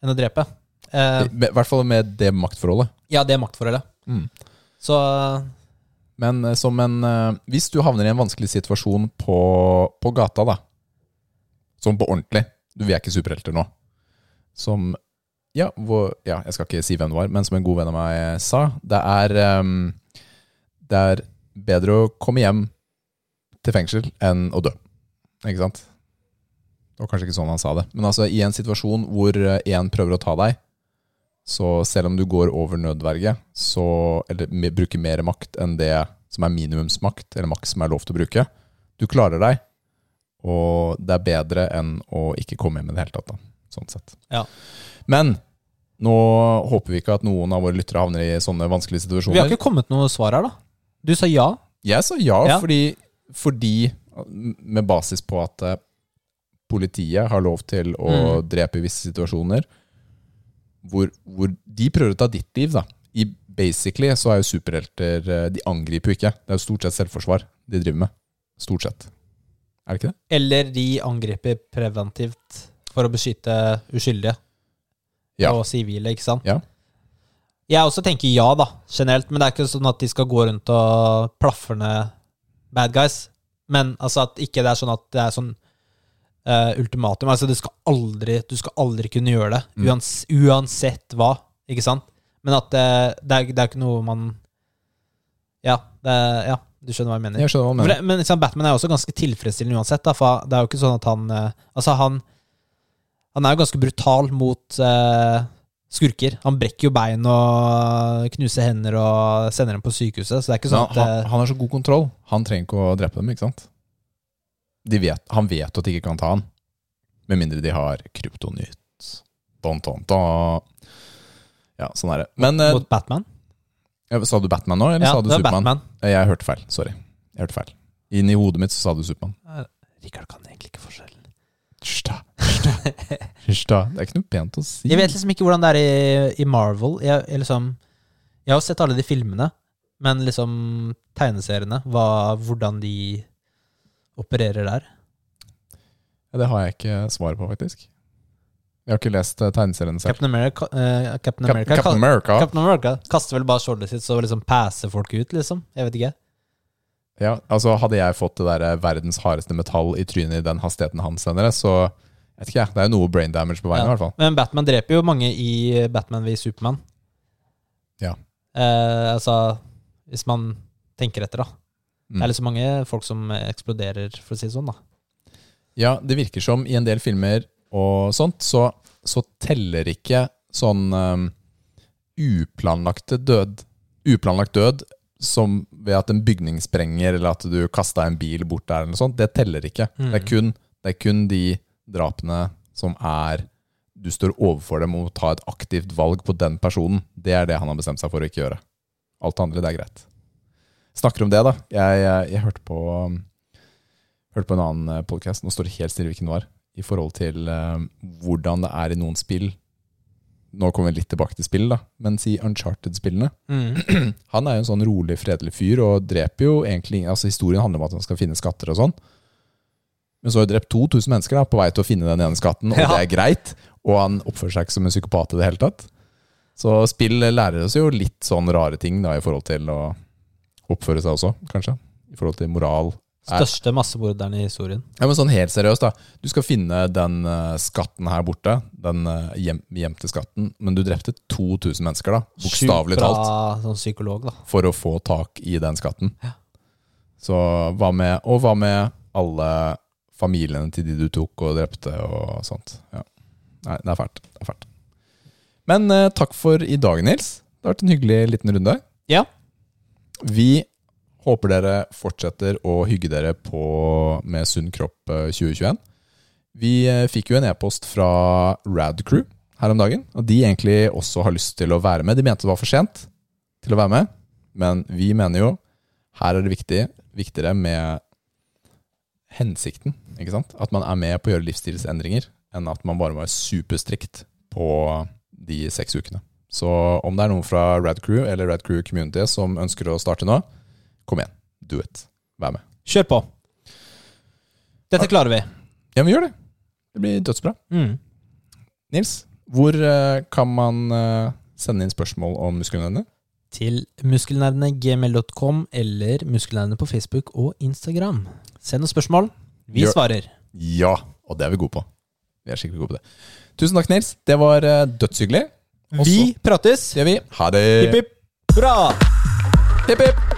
enn å drepe. Eh, I hvert fall med det maktforholdet. ja, det maktforholdet. Mm. Så Men eh, som en eh, Hvis du havner i en vanskelig situasjon på, på gata, da. Sånn på ordentlig. Du, vi er ikke superhelter nå. Som ja, hvor, ja, jeg skal ikke si hvem det var, men som en god venn av meg sa, det er um, Det er bedre å komme hjem til fengsel enn å dø. Ikke sant? Det var kanskje ikke sånn han sa det. Men altså, i en situasjon hvor én prøver å ta deg, så selv om du går over nødverge, så, eller bruker mer makt enn det som er minimumsmakt, eller maks som er lov til å bruke, du klarer deg, og det er bedre enn å ikke komme hjem i det hele tatt. Da, sånn sett. Ja. Men nå håper vi ikke at noen av våre lyttere havner i sånne vanskelige situasjoner. vi har ikke kommet noe svar her, da. Du sa ja. Jeg sa ja, Ja. Fordi, fordi med basis på at eh, politiet har lov til å Mm. drepe i visse situasjoner, hvor, hvor de prøver å ta ditt liv, da. I basically så er jo superhelter eh, De angriper jo ikke. Det er jo stort sett selvforsvar de driver med. Stort sett. Er det ikke det? Eller de angriper preventivt for å beskytte uskyldige Ja. og sivile, ikke sant? Ja. Jeg også tenker ja, da, generelt. Men det er ikke sånn at de skal gå rundt og plaffe ned bad guys. Men altså at ikke det er sånn at det er sånn uh, ultimatum. Altså du skal aldri Du skal aldri kunne gjøre det. Mm. Uans, uansett hva, ikke sant? Men at det, det, er, det er ikke noe man Ja, det, ja du skjønner hva jeg mener. Jeg hva jeg mener. det, men liksom, Batman er også ganske tilfredsstillende uansett. Da, for det er jo ikke sånn at han uh, Altså, han Han er jo ganske brutal mot eh, skurker. Han brekker jo bein og knuser hender og sender dem på sykehuset. Så det er ikke sånn han, eh, han har så god kontroll. Han trenger ikke å drepe dem, ikke sant? De vet, han vet at de ikke kan ta han. Med mindre de har kryptonytt. Don, don, don. Ja, sånn er det. Men eh, mot Batman. ja, Sa du Batman nå, eller Ja, sa du er Supermann? Batman. Eh, Jeg hørte feil. Sorry. Jeg hørte feil. Inni hodet mitt så sa du Supermann. Rikard kan egentlig ikke forskjellen. Da. Hysj da. Det er ikke noe pent å si. Jeg vet liksom ikke hvordan det er i, i Marvel. Jeg, jeg, liksom, jeg har sett alle de filmene, men liksom tegneseriene, hva, hvordan de opererer der. Ja, Det har jeg ikke svar på, faktisk. Jeg har ikke lest eh, tegneseriene selv. Captain America, uh, Captain, America, Captain America. Captain America kaster vel bare skjoldet sitt så liksom passer folk ut, liksom. Jeg vet ikke. Ja, altså Hadde jeg fått det der eh, verdens hardeste metall i trynet i den hastigheten han sender det, så vet ikke. Det er jo noe brain damage på veien, Ja. i hvert fall. Men Batman dreper jo mange i Batman v Supermann. Ja. Eh, altså, hvis man tenker etter, da. Mm. Det er liksom mange folk som eksploderer, for å si det sånn, da. Ja, det virker som i en del filmer og sånt, så, så teller ikke sånn um, uplanlagte død Uplanlagt død som ved at en bygning sprenger, eller at du kasta en bil bort der, eller noe sånt. Det teller ikke. Mm. Det, er kun, det er kun de drapene som er Du står overfor dem og må ta et aktivt valg på den personen. Det er det han har bestemt seg for å ikke gjøre. Alt det andre, det er greit. Snakker om det, da. Jeg, jeg, jeg hørte på um, Hørte på en annen podkast, nå står det helt stille hvilken det var, i forhold til uh, hvordan det er i noen spill. Nå kommer vi litt tilbake til spill, da, men si Uncharted-spillene. Mm. Han er jo en sånn rolig, fredelig fyr, og dreper jo egentlig Altså Historien handler om at han skal finne skatter og sånn. Men så har han drept 2000 mennesker da, på vei til å finne den ene skatten, og Ja. det er greit. Og han oppfører seg ikke som en psykopat i det hele tatt. Så spill lærer oss jo litt sånn rare ting da, i forhold til å oppføre seg også, kanskje. I forhold til moral. Største massemorderen i historien. Ja, men sånn helt seriøst, da. Du skal finne den uh, skatten her borte. Den uh, gjem, gjemte skatten. Men du drepte 2000 mennesker, da. Bokstavelig talt. Sånn psykolog, da. For å få tak i den skatten. Ja. Så hva med Og hva med alle familiene til de du tok og drepte og sånt? Ja. Nei, det er fælt. Det er fælt. Men uh, takk for i dag, Nils. Det har vært en hyggelig liten runde. Ja. Vi håper dere fortsetter å hygge dere på med Sunn kropp eh, 2021. Vi eh, fikk jo en e-post fra Radcrew her om dagen, og de egentlig også har lyst til å være med. De mente det var for sent til å være med, men vi mener jo her er det viktig, viktigere med hensikten. ikke sant? At man er med på å gjøre livsstilsendringer, enn at man bare være superstrikt på de seks ukene. Så om det er noen fra Rad Crew eller Rad Crew Community som ønsker å starte nå, kom igjen. Do it. Vær med. Kjør på. Dette klarer vi. Ja, vi gjør det. Det blir dødsbra. Mm. Nils, hvor eh, kan man eh, sende inn spørsmål om muskelnerdene? Til muskelnerdene.gmil.com eller muskelnerdene på Facebook og Instagram. Send oss spørsmål. Vi Gjør- svarer. Ja, og det er vi gode på. Vi er skikkelig gode på det. Tusen takk, Nils. Det var eh, dødshyggelig. Vi prates. Det gjør vi ha det. Hipp, hipp. Bra! Hipp, hipp.